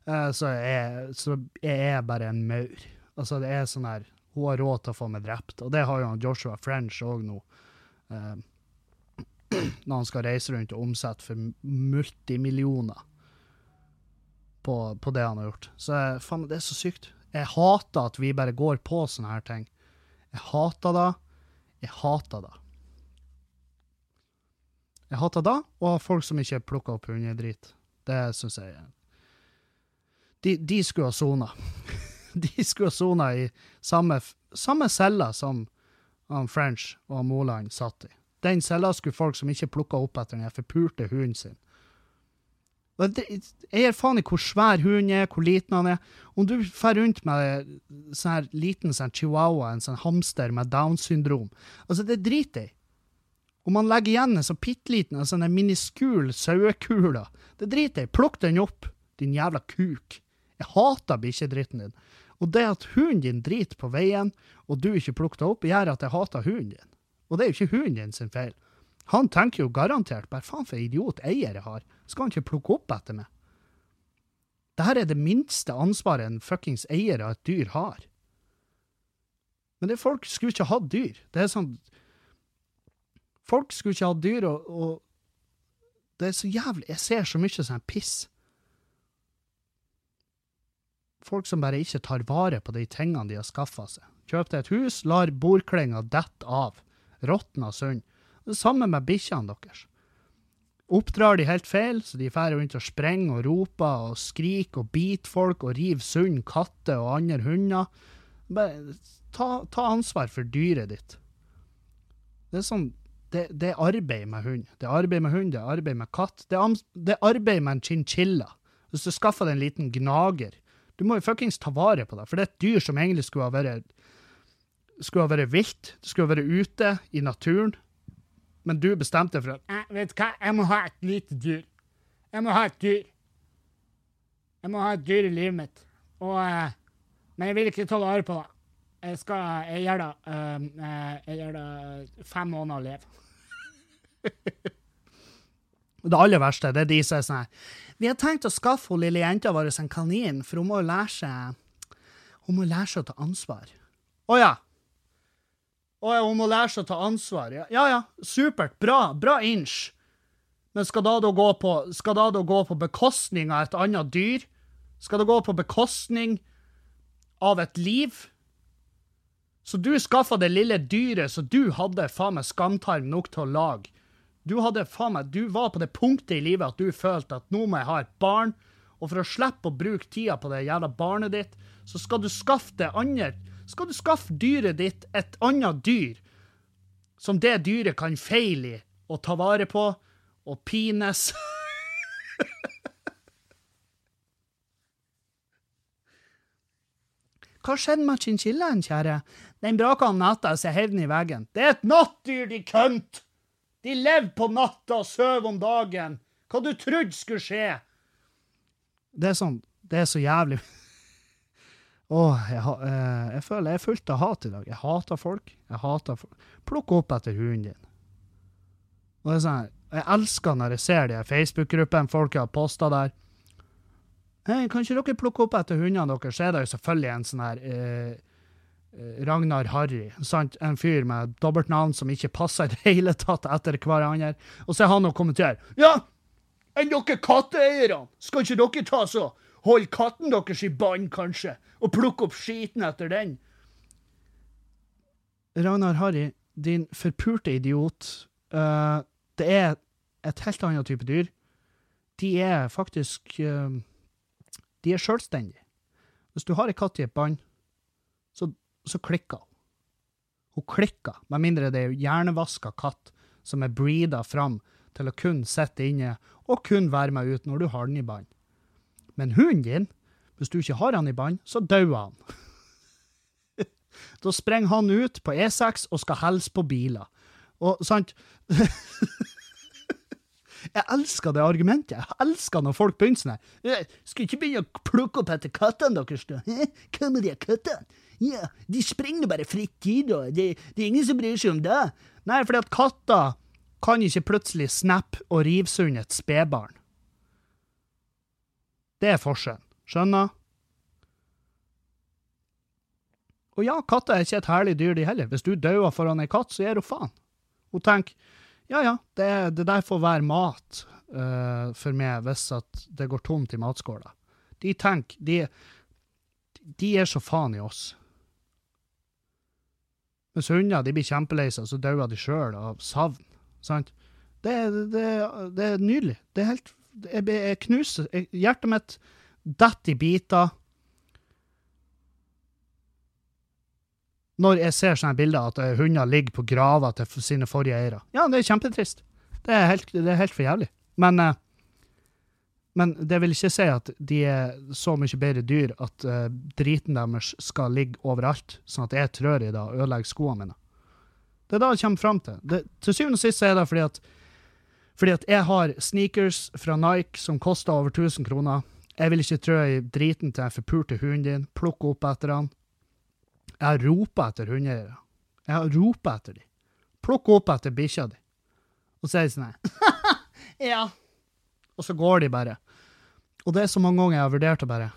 S1: eh, så er, så er jeg bare en maur. Altså, det er sånn her Hun har råd til å få meg drept, og det har jo Joshua French òg nå. Eh, når han skal reise rundt og omsette for multimillioner på, på det han har gjort. Så faen, det er så sykt. Jeg hater at vi bare går på sånne her ting. Jeg hater det. Jeg hater det. Jeg hater det, og folk som ikke plukker opp hundedrit. Det syns jeg de, de skulle ha sona. De skulle sona i samme, samme cella som han French og Moland satt i. Den cella skulle folk som ikke plukka opp etter den forpulte hunden sin. Jeg gir faen i hvor svær hunden er, hvor liten han er. Om du fer rundt med sånn her liten sånn chihuahua, en sånn hamster med Downs syndrom, altså det driter jeg. Om man legger igjen en sånn bitte liten, en sånn en miniskul sauekule, det driter jeg. Plukk den opp, din jævla kuk. Jeg hater bikkjedritten din. Og det at hunden din driter på veien, og du ikke plukker det opp, gjør at jeg hater hunden din. Og det er jo ikke hunden din sin feil. Han tenker jo garantert bare faen for idiot eier jeg har. Skal han ikke plukke opp etter meg? Dette er det minste ansvaret en fuckings eier av et dyr har. Men det folk skulle ikke hatt dyr. Det er sånn Folk skulle ikke hatt dyr, og, og det er så jævlig Jeg ser så mye sånn piss. Folk som bare ikke tar vare på de tingene de har skaffa seg. Kjøp deg et hus, lar bordklinga dette av. Råtna sund. Det samme med bikkjene deres. Oppdrar de helt feil, så de drar rundt og sprenger og roper og skriker og biter folk og river sund katter og andre hunder. Bare ta, ta ansvar for dyret ditt. Det er sånn det, det er arbeid med hund. Det er arbeid med hund, det er arbeid med katt. Det er, det er arbeid med en chinchilla. Hvis du skaffer deg en liten gnager Du må jo fuckings ta vare på det, for det er et dyr som egentlig skulle ha vært skulle ha vært vilt. Det skulle ha vært ute i naturen. Men du bestemte for at
S2: Jeg vet hva, jeg må ha et lite dyr. Jeg må ha et dyr. Jeg må ha et dyr i livet mitt. Og, eh, men jeg vil ikke ta vare på det. Jeg skal Jeg gjør det eh, eh, Jeg gjør det fem måneder å leve.
S1: Det aller verste det er de som er sånn Vi har tenkt å skaffe hun lille jenta vår en kanin, for hun må jo lære seg Hun må lære seg å ta ansvar. Å ja. Å ja, hun må lære seg å ta ansvar. Ja ja, ja. supert. Bra. Bra inch. Men skal da da gå på, skal da da gå på bekostning av et annet dyr? Skal det gå på bekostning av et liv? Så du skaffa det lille dyret så du hadde faen meg skamtarm nok til å lage. Du hadde faen meg, du var på det punktet i livet at du følte at nå må jeg ha et barn, og for å slippe å bruke tida på det jævla barnet ditt, så skal du skaffe det andre Skal du skaffe dyret ditt et annet dyr, som det dyret kan feile i og ta vare på og pines. Hva skjedde med chinchillaen, kjære? Den braka om natta, så jeg heiv i veggen. Det er et nattdyr, de kønt! De levde på natta og sov om dagen. Hva du trodde skulle skje? Det er sånn Det er så jævlig Åh, jeg, eh, jeg føler jeg er fullt av hat i dag. Jeg hater folk. Jeg hater folk. Plukk opp etter hunden din. Og det er sånn, Jeg elsker når jeg ser de Facebook-gruppene folk har posta der. Hei, kan ikke dere plukke opp etter hundene deres? Så er det jo selvfølgelig en sånn her eh, Ragnar Harry. Sant? En fyr med dobbeltnavn som ikke passer i det hele tatt etter hverandre. Og så er han og kommenterer. Ja, enn dere katteeierne! Skal ikke dere ta så holde katten deres i bånd, kanskje? Og plukke opp skiten etter den? Ragnar Harry, din forpurte idiot. Uh, det er et helt annet type dyr. De er faktisk uh, De er sjølstendige. Hvis du har en katt i et bånd, så, klikker hun. Hun klikker, med mindre det er hjernevaska katt som er breeda fram til å kun sitte inne og kun være med ut når du har den i bånd. Men hunden din, hvis du ikke har han i bånd, så dauer han. Da springer han ut på E6 og skal hilse på biler. Og sant Jeg elsker det argumentet. Jeg elsker når folk begynner sånn her. «Eh, Skal ikke begynne å plukke opp etter kattene deres, da? Hva med de kattene? Ja, de springer bare fritt, de, da. Det, det er ingen som bryr seg om det. Nei, fordi at katter kan ikke plutselig snappe og rive sund et spedbarn. Det er forskjellen. Skjønner? Og ja, katter er ikke et herlig dyr, de heller. Hvis du dauer foran ei katt, så gir hun faen. Hun tenker ja ja, det, det der får være mat uh, for meg hvis at det går tomt i matskåla. De tenker De, de er så faen i oss. Mens hunder de blir kjempelei seg, så dauer de sjøl av savn. Sant? Det, det, det er nydelig. Det er helt Jeg, jeg knuser jeg, Hjertet mitt detter i biter når jeg ser sånne bilder at eh, hunder ligger på graver til sine forrige eiere. Ja, det er kjempetrist. Det er helt, det er helt for jævlig. Men, eh, men det vil ikke si at de er så mye bedre dyr at uh, driten deres skal ligge overalt, sånn at jeg trør i det og ødelegger skoene mine. Det er da jeg kommer fram til. Det, til syvende og sist er det fordi at, fordi at jeg har sneakers fra Nike som koster over 1000 kroner. Jeg vil ikke trø i driten til den forpulte hunden din, plukke opp etter han. Jeg har ropa etter hundeeiere. Jeg har ropa etter dem. Plukk opp etter bikkja di. Og så er de sånn her Ja. Og så går de bare. Og det er så mange ganger jeg har vurdert å bare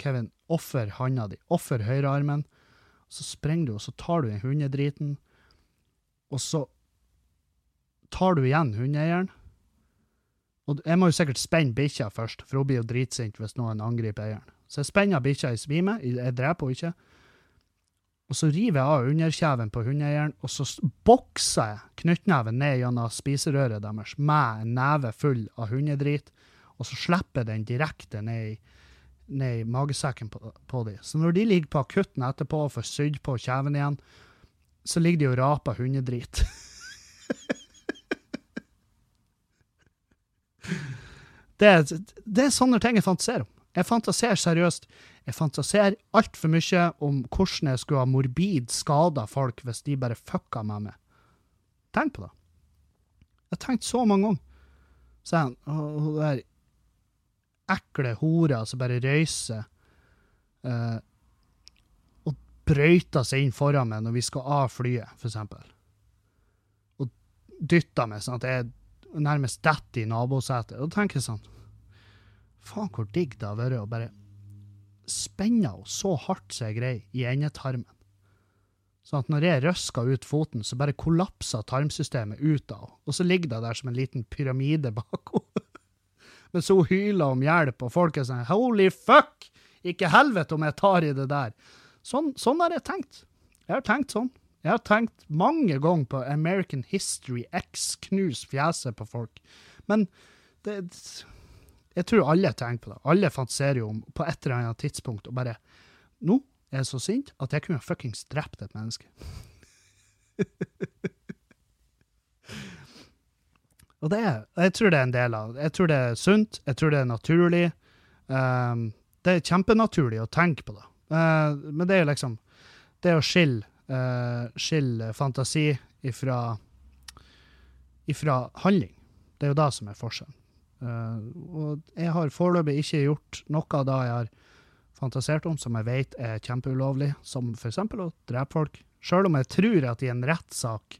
S1: Kevin, offer handa di. Offer høyrearmen. Så springer du, og så tar du den hundedriten. Og så tar du igjen hundeeieren. Og jeg må jo sikkert spenne bikkja først, for hun blir jo dritsint hvis noen angriper eieren. Så jeg spenner bikkja i svime. Jeg dreper henne ikke. Og så river jeg av underkjeven på hundeeieren, og så bokser jeg knyttneven ned gjennom spiserøret deres med en neve full av hundedrit, og så slipper jeg den direkte ned i, ned i magesekken på, på dem. Så når de ligger på akutten etterpå og får sydd på kjeven igjen, så ligger de og raper hundedrit. det, det er sånne ting jeg fantaserer om. Jeg fantaserer seriøst. Jeg fantaserer altfor mye om hvordan jeg skulle ha morbid skada folk hvis de bare fucka med. Tenk på det. Jeg har tenkt så mange ganger. Så han, hun der ekle hora som bare røyser eh, og brøyter seg inn foran meg når vi skal av flyet, for eksempel. Og dytter meg sånn at jeg nærmest detter i nabosetet. Da tenker jeg sånn Faen, hvor digg det har vært å bare spenne henne så hardt som jeg greier i endetarmen. Sånn at når jeg røsker ut foten, så bare kollapser tarmsystemet ut av henne. Og så ligger det der som en liten pyramide bak henne. Mens hun hyler om hjelp, og folk er sånn Holy fuck! Ikke helvete om jeg tar i det der. Sånn, sånn har jeg tenkt. Jeg har tenkt sånn. Jeg har tenkt mange ganger på American History X, knus fjeset på folk. Men det Jeg tror alle tenker på det. Alle fantaserer jo om på et eller annet tidspunkt og bare Nå er jeg så sint at jeg kunne fuckings drept et menneske. og det er Jeg tror det er en del av Jeg tror det er sunt, jeg tror det er naturlig. Um, det er kjempenaturlig å tenke på det. Uh, men det er jo liksom Det å skille uh, skille fantasi ifra ifra handling. Det er jo det som er forskjellen. Uh, og jeg har foreløpig ikke gjort noe av det jeg har fantasert om som jeg vet er kjempeulovlig, som f.eks. å drepe folk. Sjøl om jeg tror at i en rettssak,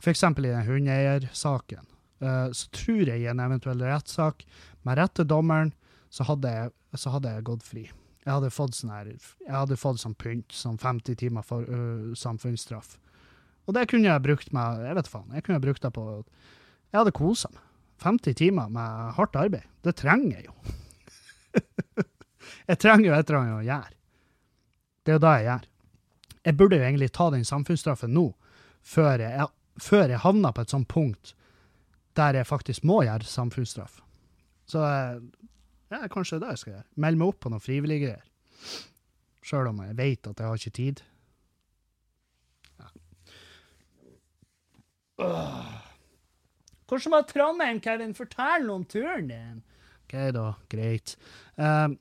S1: f.eks. i den hundeeiersaken, uh, så tror jeg i en eventuell rettssak med rett til dommeren, så hadde, jeg, så hadde jeg gått fri. Jeg hadde fått sånn her, jeg hadde fått sånn pynt, sånn 50 timer for uh, samfunnsstraff. Og det kunne jeg brukt med Jeg vet faen. Jeg kunne brukt det på Jeg hadde kosa meg. 50 timer med hardt arbeid. Det trenger jeg jo. jeg trenger jo et eller annet å gjøre. Det er jo det jeg gjør. Jeg burde jo egentlig ta den samfunnsstraffen nå, før jeg, før jeg havner på et sånt punkt der jeg faktisk må gjøre samfunnsstraff. Så eh, ja, kanskje det er det jeg skal gjøre. Melde meg opp på noen frivillige greier. Sjøl om jeg vet at jeg har ikke tid. Ja. Åh. Hvordan var Trondheim, Kevin? Fortell noe om turen din. OK, da. Greit. Um,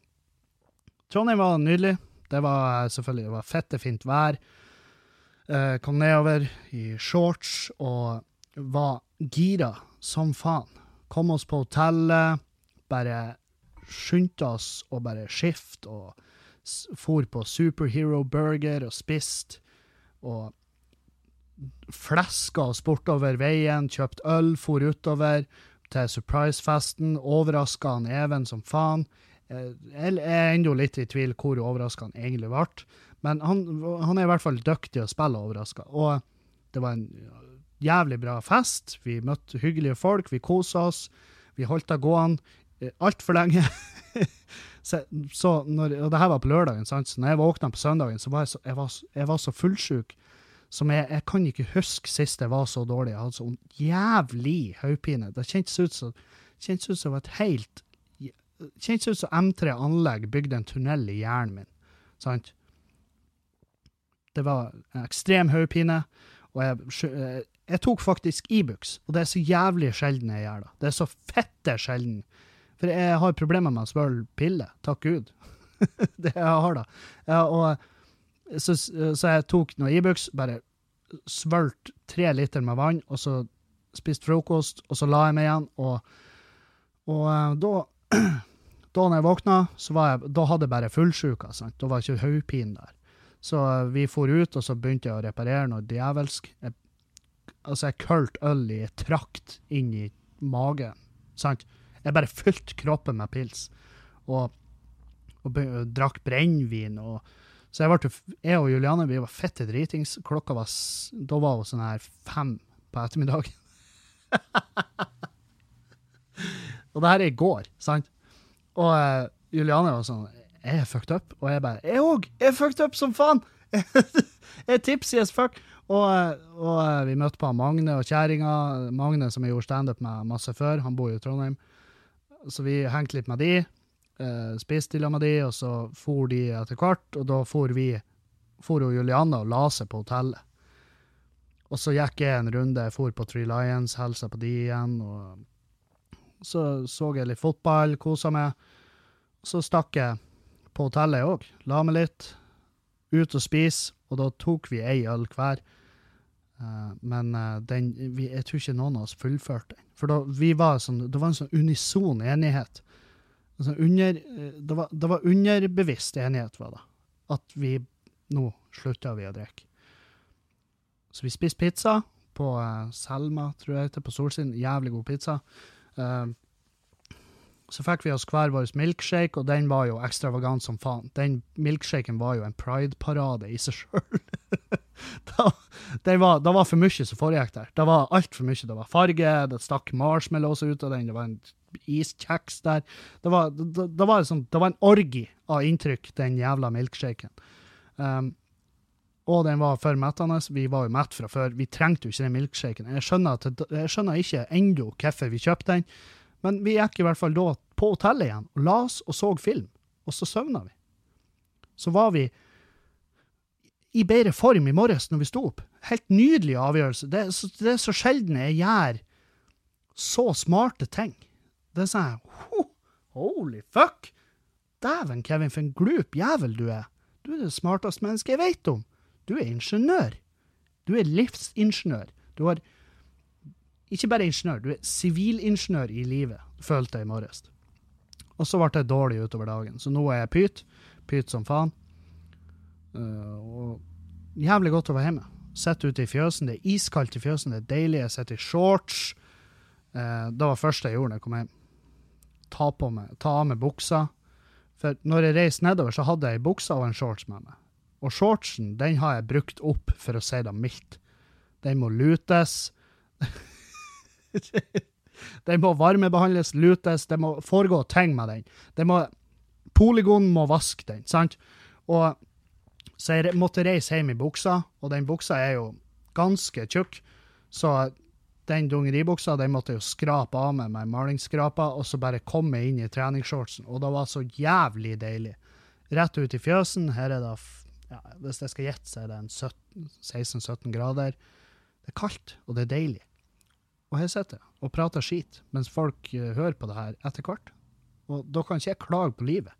S1: Trondheim var nydelig. Det var eh, selvfølgelig det var fettefint vær. Uh, kom nedover i shorts og var gira som faen. Kom oss på hotellet, bare skyndte oss å bare skifte og for på Superhero Burger og spiste. Og fleska oss bortover veien, kjøpt øl, for utover til surprise-festen, Overraska han Even som faen. Eh, Jeg er ennå litt i tvil hvor overraska han egentlig ble, men han, han er i hvert fall dyktig å spille overraska. Og det var en jævlig bra fest. Vi møtte hyggelige folk, vi kosa oss. Vi holdt det gående altfor lenge. så, så når, og det her var på lørdagen, sant? så når jeg våkna på søndagen, så var jeg så, jeg var, jeg var så fullsjuk som jeg, jeg kan ikke huske sist jeg var så dårlig. Jeg hadde sånn jævlig hodepine. Det kjentes ut som kjentes ut som et helt kjentes ut som M3 Anlegg bygde en tunnel i hjernen min. Sant? Det var en ekstrem hodepine, og jeg, jeg tok faktisk Ibux, og det er så jævlig sjelden jeg gjør det. Det er så fette sjelden. For jeg har problemer med å svølge piller, takk Gud. det jeg har da. Ja, og så, så jeg tok noe Ibux, bare svølte tre liter med vann, og så spiste frokost, og så la jeg meg igjen, og, og eh, da da når jeg våkna, så var jeg, da hadde jeg bare fullsjuka. sant? Da var ikke hodepinen der. Så eh, vi for ut, og så begynte jeg å reparere noe djevelsk. Jeg, altså, jeg kølte øl i trakt inn i magen. sant? Jeg bare fylte kroppen med pils. Og, og og drakk brennevin. og Så jeg, ble, jeg og Juliane vi var fette dritings. Klokka var Da var hun sånn her fem på ettermiddagen. og det her er i går, sant? Og uh, Juliane var sånn Jeg er fucked up. Og jeg bare Jeg òg! Jeg er fucked up som faen! jeg er tipsy as fuck. Og, eh, og uh, vi møtte på Magne og kjerringa. Magne som jeg gjorde standup med masse før. Han bor jo i Trondheim. Så vi hengte litt med de. Uh, spiste i lag med de, og så for de etter hvert. Og da for vi for jo Juliana og la seg på hotellet. Og så gikk jeg en runde. Jeg for på Three Lions, hilsa på de igjen. og så så jeg litt fotball, kosa meg. Så stakk jeg på hotellet òg. La meg litt. Ut og spise. Og da tok vi ei øl hver. Eh, men eh, den, jeg tror ikke noen av oss fullførte den. For da, var sånn, det var en sånn unison enighet. Altså under, eh, det, var, det var underbevisst enighet, var det. At vi Nå slutta vi å drikke. Så vi spiste pizza på eh, Selma, tror jeg det på Solsiden. Jævlig god pizza. Eh, så fikk vi oss hver vår milkshake, og den var jo ekstravagant som faen. Den milkshaken var jo en pride-parade i seg sjøl. den var- det var for mye som foregikk der. Det var altfor mye. Det var farge, det stakk marshmallows ut av den, det var en iskjeks der. Det var, det, det var, liksom, det var en orgi av inntrykk, den jævla milkshaken. Um, og den var for mettende. Vi var jo mett fra før. Vi trengte jo ikke den milkshaken. Jeg skjønner, jeg skjønner ikke ennå hvorfor vi kjøpte den, men vi gikk i hvert fall da på hotellet igjen og la oss og så film, og så søvna vi. Så var vi i bedre form i morges når vi sto opp. Helt nydelig avgjørelse. Det det er så sjelden jeg gjør så smarte ting. Det er sånn «Ho, Holy fuck! Dæven, Kevin, for en glup jævel du er. Du er det smarteste mennesket jeg vet om. Du er ingeniør. Du er livsingeniør. Du har ikke bare ingeniør, du er sivilingeniør i livet, følte jeg i morges. Og så ble jeg dårlig utover dagen, så nå er jeg pyt. Pyt som faen. Uh, og jævlig godt å være hjemme. Sitter ute i fjøsen, det er iskaldt i fjøsen, det er deilig. Jeg sitter i shorts. Uh, det var det første jeg gjorde da jeg kom hjem. Ta, meg, ta av meg buksa. For når jeg reiste nedover, så hadde jeg ei bukse og en shorts med meg. Og shortsen, den har jeg brukt opp, for å si det mildt. Den må lutes. den må varmebehandles, lutes, det må foregå ting med den. Det må, poligonen må vaske den, sant? Og så jeg måtte reise hjem i buksa, og den buksa er jo ganske tjukk, så den dungeribuksa den måtte jeg jo skrape av meg med malingskraper, og så bare komme inn i treningsshortsen, og det var så jævlig deilig. Rett ut i fjøsen, her er det, ja, hvis jeg skal gjette, så er det 16-17 grader. Det er kaldt, og det er deilig. Og her sitter jeg og prater skit, mens folk eh, hører på det her etter hvert. Og da kan ikke jeg klage på livet.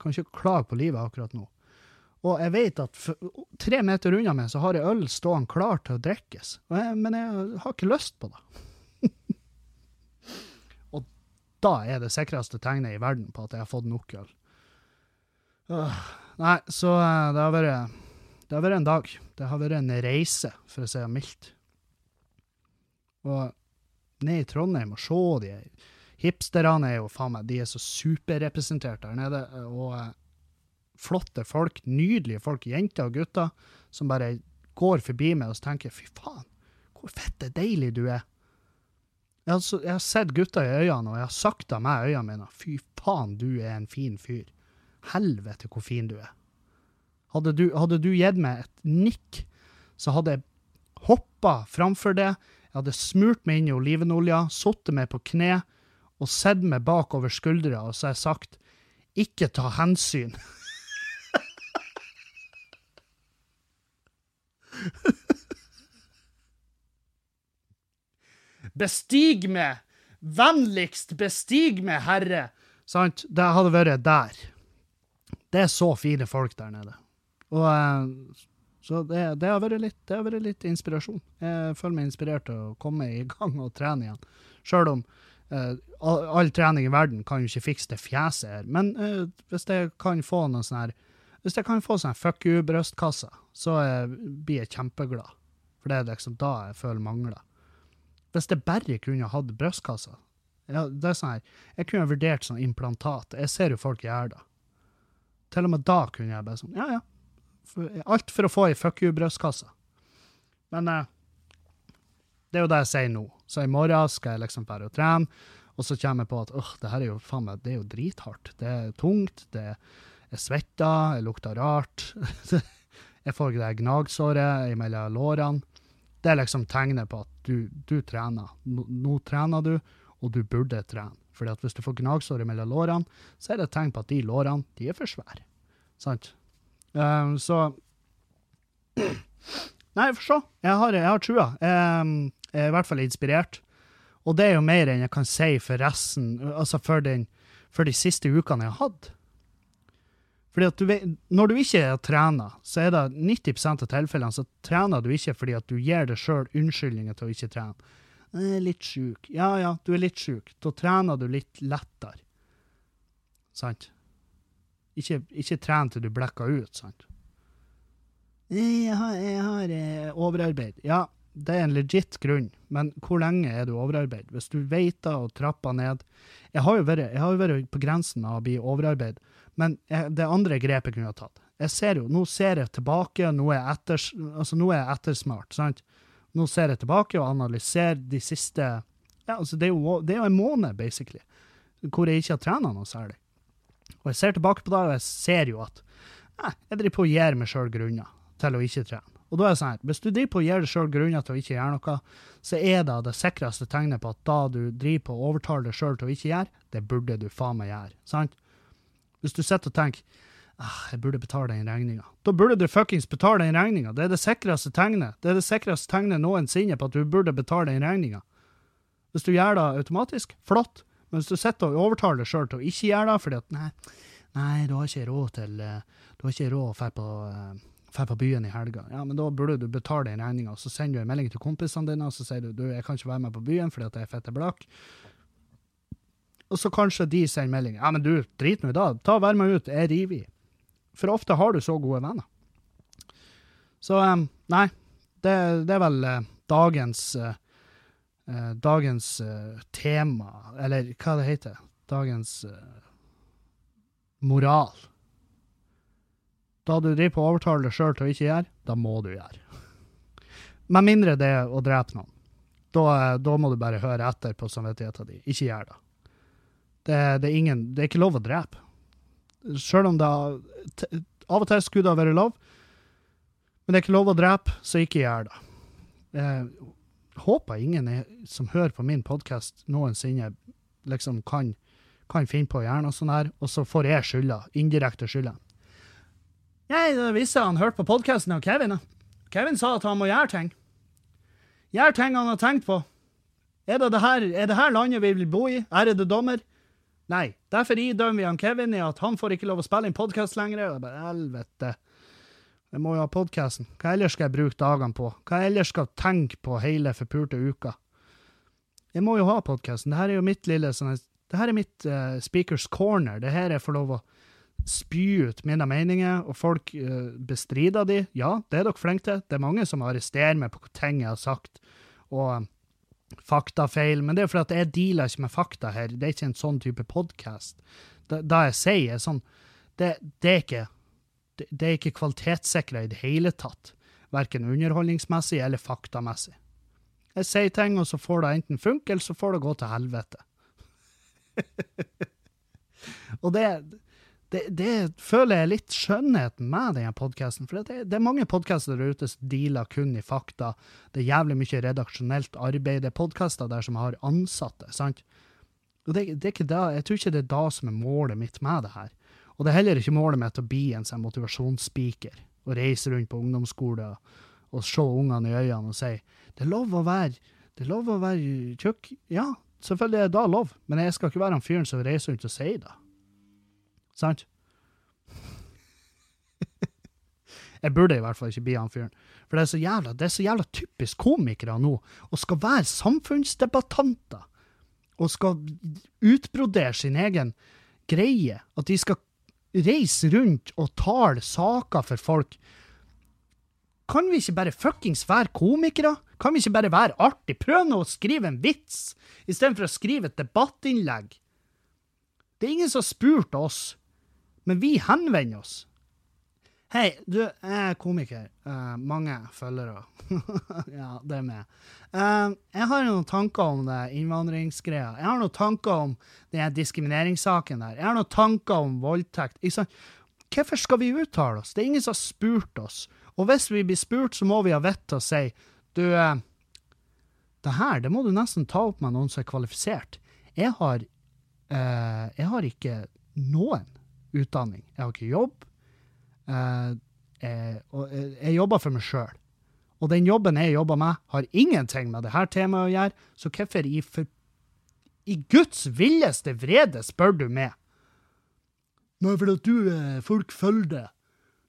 S1: Kan ikke klage på livet akkurat nå. Og jeg vet at tre meter unna meg så har jeg øl stående klar til å drikkes, men jeg har ikke lyst på det. og da er det sikreste tegnet i verden på at jeg har fått nok øl. Uh, nei, så eh, det har vært det har vært en dag. Det har vært en reise, for å si det mildt. Og ned i Trondheim og se de hipsterne er jo faen meg, de er så superrepresentert der nede. Og eh, flotte folk, nydelige folk, jenter og gutter, som bare går forbi meg og tenker fy faen, hvor fette deilig du er. Jeg har, jeg har sett gutter i øynene, og jeg har sagt av meg øynene mine, fy faen, du er en fin fyr. Helvete hvor fin du er. Hadde du, hadde du gitt meg et nikk, så hadde jeg hoppa framfor det, jeg hadde smurt meg inn i olivenolja, sittet meg på kne og sett meg bakover skuldra, og så har jeg sagt ikke ta hensyn. Bestig meg! Vennligst bestig meg, Herre! Sant? Det hadde vært der. Det er så fine folk der nede. Og eh, Så det, det, har vært litt, det har vært litt inspirasjon. Jeg føler meg inspirert til å komme i gang og trene igjen. Sjøl om uh, all, trening i verden kan jo ikke fikse det fjeset her. Men uh, hvis jeg kan få noe sånn her Hvis jeg kan få sånn fuck you-brystkasse, så blir jeg kjempeglad. For det er liksom da jeg føler mangler. Hvis jeg bare kunne hatt brystkassa ja, det er sånn her, Jeg kunne vurdert sånn implantat. Jeg ser jo folk gjøre det. Til og med da kunne jeg bare sånn Ja, ja. For, alt for å få ei fuck you-brystkasse. Men eh, det er jo det jeg sier nå. Så i morgen skal jeg liksom bare trene, og så kommer jeg på at det her er jo faen meg, det er jo drithardt. Det er tungt, det er svetta, jeg lukter rart. jeg får det gnagsåret mellom lårene. Det er liksom tegnet på at du, du trener. Nå, nå trener du, og du burde trene. Fordi at hvis du får gnagsåret mellom lårene, så er det et tegn på at de lårene de er for svære. Sant? Um, så Nei, få se. Jeg har, jeg har trua. Um, jeg er i hvert fall inspirert. Og det er jo mer enn jeg kan si for resten, altså for, den, for de siste ukene jeg har hatt. Fordi at du Når du ikke trener, så er det 90% av tilfellene så trener du ikke fordi at du gir deg sjøl unnskyldninger til å ikke trene. Jeg er litt sjuk. Ja ja, du er litt sjuk. Da trener du litt lettere. Sant? Ikke, ikke tren til du blekker ut, sant? Jeg har, jeg har eh, overarbeid. Ja, det er en legit grunn, men hvor lenge er du overarbeid? Hvis du veiter og trapper ned Jeg har jo vært, har jo vært på grensen av å bli overarbeid, men det andre grepet kunne ha tatt. Jeg ser jo, Nå ser jeg tilbake, nå er jeg, etters, altså, nå er jeg ettersmart. sant? Nå ser jeg tilbake og analyserer de siste ja, altså Det er jo, det er jo en måned, basically, hvor jeg ikke har trena noe særlig. Og jeg ser tilbake på det, og jeg ser jo at eh, jeg driver på å gir meg sjøl grunner til å ikke trene. Og da er det sånn her, Hvis du driver på å gir deg sjøl grunner til å ikke gjøre noe, så er det det sikreste tegnet på at da du driver på å overtale deg sjøl til å ikke gjøre, det burde du faen meg gjøre. sant? Hvis du sitter og tenker ah, jeg burde betale den regninga, da burde du fuckings betale den regninga. Det er det sikreste tegnet Det er det sikreste tegnet noensinne på at du burde betale den regninga. Hvis du gjør det automatisk, flott. Men hvis du sitter og overtaler deg sjøl til å ikke gjøre det fordi at nei, nei, du har ikke råd til eh, Du har ikke råd å dra på eh, på byen i helga. Ja, men da burde du betale den regninga. Så sender du en melding til kompisene dine og så sier du, du jeg kan ikke være med på byen fordi at jeg er fette blakk. Og så kanskje de sender melding. Ja, men du, drit nå i det. Ta Vær med ut. Jeg river i. For ofte har du så gode venner. Så um, nei, det, det, er vel uh, dagens uh, uh, dagens tema, eller hva det heter. Dagens moral. Da du driver på å overtale deg sjøl til å ikke gjøre, da må du gjøre. Med mindre det er å drepe noen. Da, da må du bare høre etter på samvittigheten din. Ikke gjør det. Det, det, er ingen, det er ikke lov å drepe. Sjøl om det av og til skulle det være lov, men det er ikke lov å drepe, så ikke gjør det. Jeg håper ingen er, som hører på min podkast noensinne, liksom kan, kan, finne på å gjøre noe sånt her, og så får jeg skylda. Indirekte skylda. Jeg visste han hørte på podkasten av Kevin. Kevin sa at han må gjøre ting. Gjøre ting han har tenkt på. Er det det her, er det her landet vi vil bo i? Er det dommer? Nei. Derfor idømmer vi han Kevin i at han får ikke lov å spille inn podkast lenger. Og jeg bare, helvete. Jeg må jo ha podkasten. Hva ellers skal jeg bruke dagene på? Hva ellers skal jeg tenke på hele forpulte uka? Jeg må jo ha podkasten. Dette er jo mitt lille sånn Det her er mitt uh, speakers corner. Det her jeg får lov å spy ut mine meninger, og folk uh, bestrider de. Ja, det er dere flinke til. Det er mange som arresterer meg på ting jeg har sagt, og um, faktafeil. Men det er fordi at jeg dealer ikke med fakta her. Det er ikke en sånn type podkast. Da, da, jeg sier sånn Det, det er ikke det, det er ikke kvalitetssikra i det hele tatt. Verken underholdningsmessig eller faktamessig. Jeg sier ting, og så får det enten funke, eller så får det gå til helvete. og det, det, det, føler jeg litt skjønnheten med denne podkasten. For det, det, er mange podkaster der ute som dealer kun i fakta. Det er jævlig mye redaksjonelt arbeid. Det er podkaster der som har ansatte. sant? Og det, det, er ikke da, Jeg tror ikke det er da som er målet mitt med det her. Og det er heller ikke målet mitt å bli en sånn motivasjonsspeaker og reise rundt på ungdomsskole og, og se ungene i øynene og si det er lov å være det er lov å være tjukk. Ja, selvfølgelig er det da lov, men jeg skal ikke være han fyren som reiser rundt og sier det. Sant? jeg burde i hvert fall ikke bli han fyren. For det er, så jævla, det er så jævla typisk komikere nå å skal være samfunnsdebattanter og skal utbrodere sin egen greie. At de skal reise rundt og tale saker for folk kan vi ikke bare fuckings være komikere? Kan vi ikke bare være artig? Prøv nå å skrive en vits, istedenfor å skrive et debattinnlegg. Det er ingen som har spurt oss, men vi henvender oss. Hei, du, jeg er komiker. Uh, mange følgere. ja, det er meg. Uh, jeg har noen tanker om det innvandringsgreia. Jeg har noen tanker om den diskrimineringssaken der. Jeg har noen tanker om voldtekt. Hvorfor skal vi uttale oss? Det er ingen som har spurt oss. Og hvis vi blir spurt, så må vi ha vett til å si du, eh, det her det må du nesten ta opp med noen som er kvalifisert. Jeg har, uh, jeg har ikke noen utdanning. Jeg har ikke jobb. Eh, jeg, og jeg, jeg jobber for meg sjøl. Og den jobben jeg jobber med, har ingenting med dette temaet å gjøre, så hvorfor i, for, i Guds villeste vrede spør du meg? Nei, fordi du, eh, folk følger det.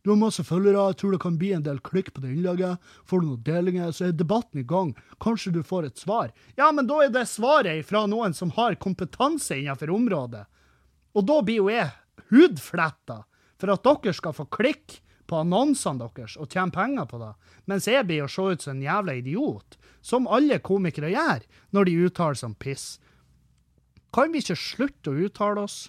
S1: Du har masse følgere, jeg tror det kan bli en del klikk på det innlegget. Får du noen delinger, så er debatten i gang. Kanskje du får et svar. Ja, men da er det svaret fra noen som har kompetanse innenfor området. Og da blir jo jeg hudfletta for at dere skal få klikk på annonsene deres og tjene penger på det, mens jeg blir å se ut som en jævla idiot, som alle komikere gjør når de uttaler seg om piss. Kan vi ikke slutte å uttale oss?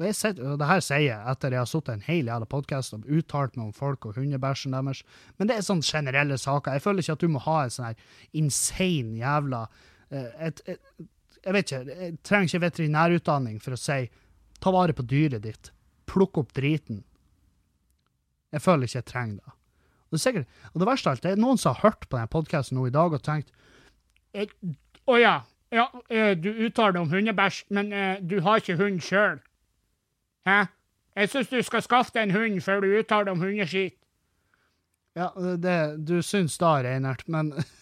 S1: Og, jeg sitter, og det her sier jeg etter jeg har sittet en hel jævla podkast og uttalt meg om folk og hundebæsjen deres, men det er sånne generelle saker. Jeg føler ikke at du må ha en sånn her insane jævla eh, et, et, Jeg vet ikke, jeg trenger ikke veterinærutdanning for å si ta vare på dyret ditt. Plukk opp driten. Jeg føler ikke jeg trenger det. Og det, sikkert, og det verste av alt, er noen som har hørt på denne podkasten i dag og tenkt
S2: Å ja, ja, eh, du uttaler deg om hundebæsj, men uh, du har ikke hund sjøl. Hæ? Jeg syns du skal skaffe deg en hund før du uttaler deg om hundeskitt.
S1: Ja, det du syns da, Reinert, men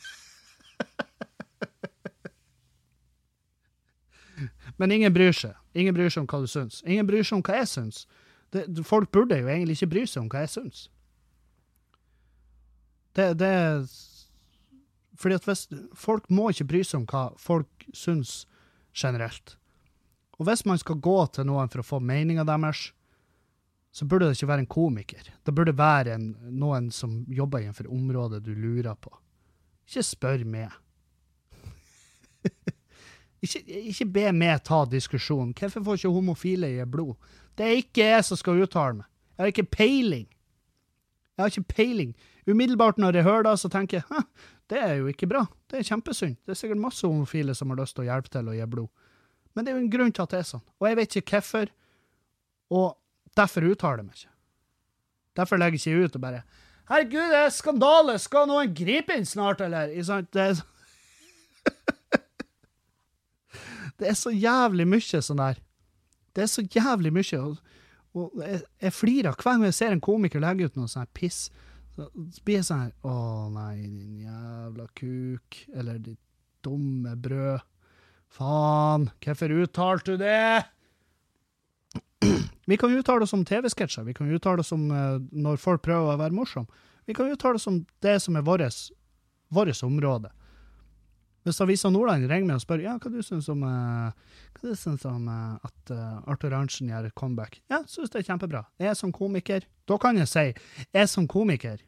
S1: Men ingen bryr seg. Ingen bryr seg om hva du syns. Ingen bryr seg om hva jeg syns. Det, folk burde jo egentlig ikke bry seg om hva jeg syns. Det, det Fordi at hvis Folk må ikke bry seg om hva folk syns generelt. Og hvis man skal gå til noen for å få meninga deres, så burde det ikke være en komiker. Det burde være en, noen som jobber innenfor området du lurer på. Ikke spør meg. ikke, ikke, be meg ta diskusjonen. Hvorfor får ikke homofile i blod? Det er ikke jeg som skal uttale meg. Jeg har ikke peiling. Jeg har ikke peiling. Umiddelbart når jeg hører det, så tenker jeg det er jo ikke bra. Det er kjempesynd. Det er sikkert masse homofile som har lyst til å hjelpe til å gi blod. Men det er jo en grunn til at det er sånn. Og jeg vet ikke hvorfor, og derfor uttaler jeg meg ikke. Derfor legger jeg ikke ut og bare Herregud, det er skandale! Skal noen gripe inn snart, eller? Det er, det er så jævlig mye sånn der. Det er så jævlig mye. Og, og jeg, jeg flirer hver gang jeg ser en komiker legge ut noe sånn piss. Så blir jeg sånn her Å nei, din jævla kuk. Eller ditt dumme brød. Faen, hvorfor uttalte du det? Vi kan uttale oss om TV-sketsjer. Vi kan uttale oss om eh, når folk prøver å være morsomme. Vi kan uttale oss om det som er vårt område. Hvis Avisa Nordland ringer meg og spør ja, hva du syns om, uh, hva du synes om uh, at uh, Arthur Arntzen gjør comeback, ja, syns det er kjempebra. Jeg som komiker, da kan jeg si jeg som komiker.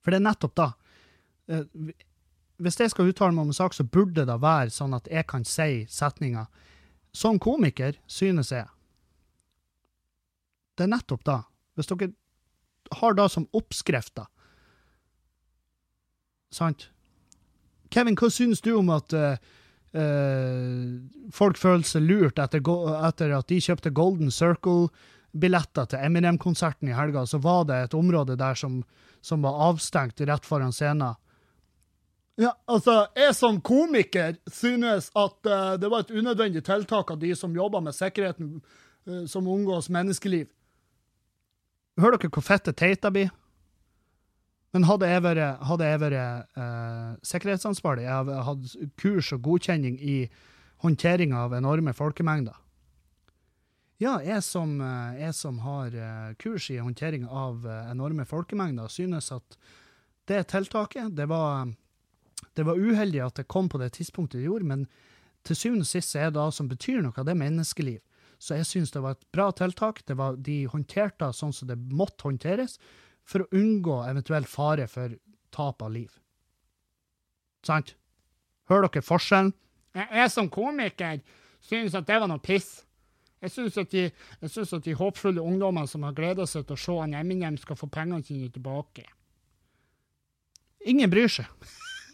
S1: For det er nettopp da. hvis jeg skal uttale meg om en sak, så burde det være sånn at jeg kan si setninga som komiker, synes jeg. Det er nettopp da. Hvis dere har da som oppskrift, da Sant? Kevin, hva syns du om at uh, uh, folk føler seg lurt etter, etter, at de kjøpte Golden Circle-billetter til Eminem-konserten i helga, så var det et område der som, som var avstengt rett foran scenen? Ja, altså, jeg som komiker synes at uh, det var et unødvendig tiltak av de som jobber med sikkerheten som omgås menneskeliv. Hører dere hvor fette det det blir? Men hadde jeg vært, hadde jeg vært eh, sikkerhetsansvarlig, jeg hadde hatt kurs og godkjenning i håndtering av enorme folkemengder Ja, jeg som, uh, jeg som har uh, kurs i håndtering av enorme folkemengder, synes at det tiltaket det var, det var uheldig at det kom på det tidspunktet det gjorde, men til syvende og sist er det da som betyr noe, det er menneskeliv. Så jeg synes det var et bra tiltak. Var, de håndterte det sånn som det måtte håndteres, for å unngå eventuell fare for tap av liv. Sant? Hører dere forskjellen?
S2: Jeg som komiker synes at det var noe piss. Jeg syns at, at de håpfulle ungdommene som har gleda seg til å se han Eminem, skal få pengene sine tilbake.
S1: Ingen bryr seg.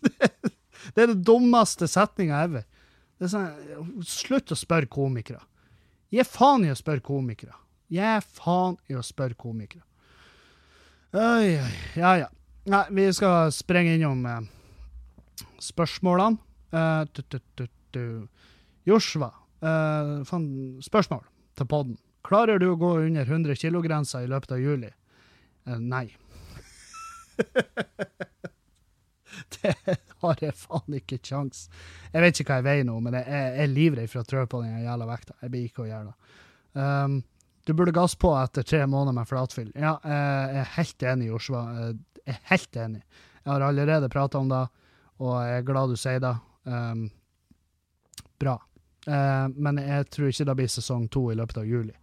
S1: det er det dummeste setninga ever. Sånn, slutt å spørre komikere. Gi faen i å spørre komikere. Gi faen i å spørre komikere. Oi, ja, ja. Nei, vi skal sprenge innom eh, spørsmålene. Uh, Joshua, uh, fan, spørsmål til podden. Klarer du å gå under 100 kg-grensa i løpet av juli? Uh, nei. det har jeg faen ikke kjangs. Jeg vet ikke hva jeg veier nå, men jeg, jeg er livredd for å trø på den jævla vekta. Jeg blir ikke å gjøre det. Um, du burde gasse på etter tre måneder med flatfyll. Ja, jeg er helt enig, Joshua. Jeg er helt enig. Jeg har allerede prata om det, og jeg er glad du sier det. Um, bra. Uh, men jeg tror ikke det blir sesong to i løpet av juli.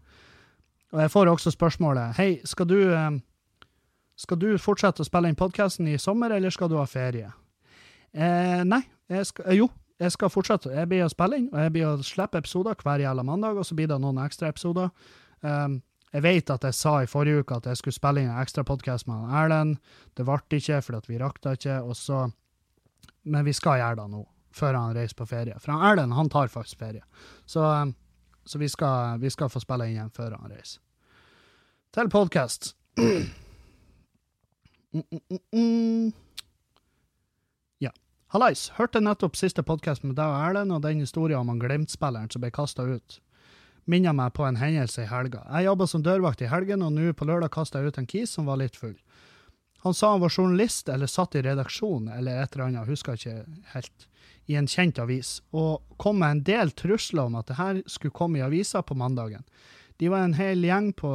S1: Og jeg får også spørsmålet Hei, skal du um, skal du fortsette å spille inn podkasten i sommer, eller skal du ha ferie? Uh, nei, jeg skal, eh, jo, jeg skal fortsette. Jeg blir å spille inn, og jeg blir å slippe episoder hver jævla mandag, og så blir det noen ekstra episoder. Um, jeg vet at jeg sa i forrige uke at jeg skulle spille inn en ekstra podkast med Erlend. Det ble ikke, fordi vi rakk det ikke. Og så, men vi skal gjøre det nå, før han reiser på ferie. For Erlend han tar faktisk ferie. Så, um, så vi, skal, vi, skal, få spille inn igjen før han reiser. Til podkast. Ja. Hallais, hørte nettopp siste podkast med deg og Erlend, og den historien om han Glimt-spilleren som ble kasta ut. Minner meg på en hendelse i helga. Jeg jobba som dørvakt i helgen, og nå på lørdag kasta jeg ut en kis som var litt full. Han sa han var journalist eller satt i redaksjon eller et eller annet, husker ikke helt, i en kjent avis, og kom med en del trusler om at det her skulle komme i avisa på mandagen. De var en hel gjeng på,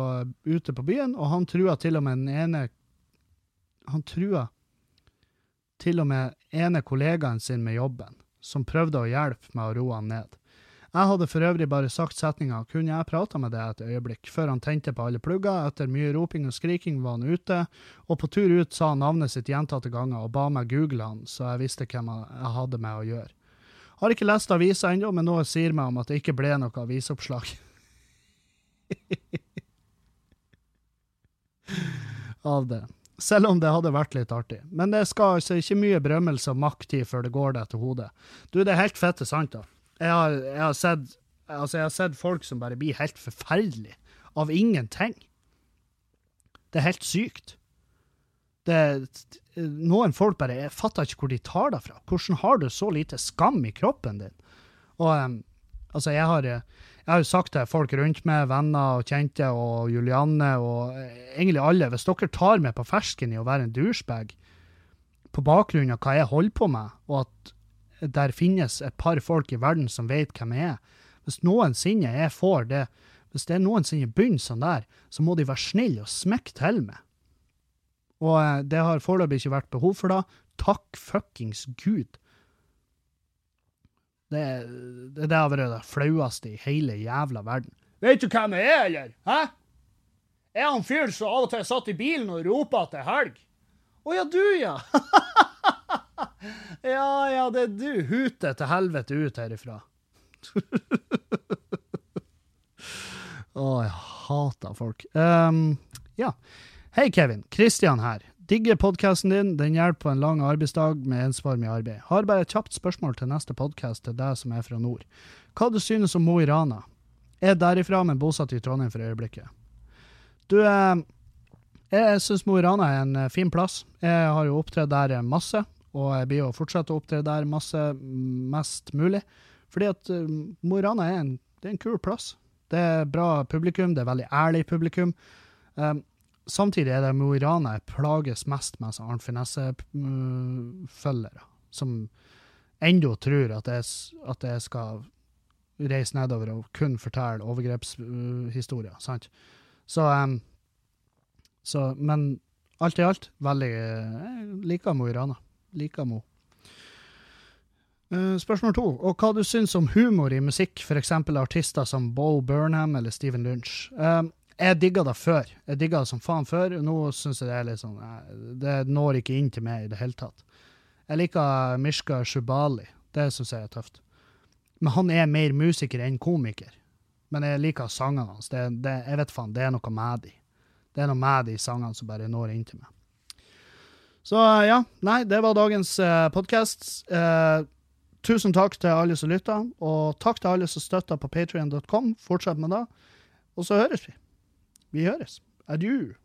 S1: ute på byen, og han trua til og med den ene han trua til og med ene kollegaen sin med jobben, som prøvde å hjelpe med å roe han ned. Jeg hadde for øvrig bare sagt setninga 'kunne jeg prata med deg et øyeblikk', før han tente på alle plugger, etter mye roping og skriking var han ute, og på tur ut sa han navnet sitt gjentatte ganger og ba meg google han, så jeg visste hvem jeg hadde med å gjøre. Har ikke lest avisa ennå, men noe sier meg om at det ikke ble noe avisoppslag. Av det selv om det hadde vært litt artig. Men det skal altså ikke mye berømmelse og makt til før det går deg til hodet. Du, det er helt fette sant, da. Jeg har, jeg har, sett, altså jeg har sett folk som bare blir helt forferdelige av ingenting. Det er helt sykt. Det, noen folk bare Jeg fatter ikke hvor de tar det fra. Hvordan har du så lite skam i kroppen din? Og um, altså, jeg har jeg har jo sagt til folk rundt meg, venner og kjente og Julianne og egentlig alle, hvis dere tar meg på fersken i å være en douchebag på bakgrunn av hva jeg holder på med, og at der finnes et par folk i verden som vet hvem jeg er. Hvis noensinne jeg får det, hvis det noensinne begynner sånn der, så må de være snille og smekke til meg. Og eh, det har foreløpig ikke vært behov for da. Takk fuckings gud. Det, det, det har vært det flaueste i hele jævla verden.
S2: Vet du hvem jeg er, eller? Hæ? Jeg er han fyren som av og til satt i bilen og ropa til helg.
S1: Å ja, du, ja. ja, ja, det er du. Hute til helvete ut herifra. Å, jeg hater folk. Um, ja. Hei, Kevin. Kristian her. Digger podkasten din. Den hjelper på en lang arbeidsdag med ensformig arbeid. Har bare et kjapt spørsmål til neste podkast til deg som er fra nord. Hva du synes om Mo i Rana? Er derifra, men bosatt i Trondheim for øyeblikket. Du, eh, jeg syns Mo i Rana er en eh, fin plass. Jeg har jo opptredd der masse, og jeg blir jo fortsatt å opptre der masse, mest mulig. Fordi at uh, Mo i Rana er en, kul plass. Det er bra publikum, det er veldig ærlig publikum. Um, samtidig er det Mo i Rana jeg plages mest med Arnt Finesse-følgere, som ennå tror at jeg, at jeg, skal reise nedover og kun fortelle overgrepshistorier. sant? Så, um, så Men alt i alt, veldig Jeg liker Mo i Rana. Liker henne. Uh, spørsmål to. Og hva du syns om humor i musikk, f.eks. artister som Bo Burnham eller Steven Lynch. Um, jeg digga det før. Jeg digga det som faen før. Nå syns jeg det er litt sånn Det når ikke inn til meg i det hele tatt. Jeg liker Mishka Shubali. Det syns jeg er tøft. Men han er mer musiker enn komiker. Men jeg liker sangene hans. Det, det, jeg vet faen, det er noe med de. Det er noe med de sangene som bare når inn til meg. Så ja, nei, det var dagens uh, podkast. Uh, tusen takk til alle som lytta, og takk til alle som støtter på patrion.com. Fortsett med det. Og så høres vi. Vi høres. Adjø.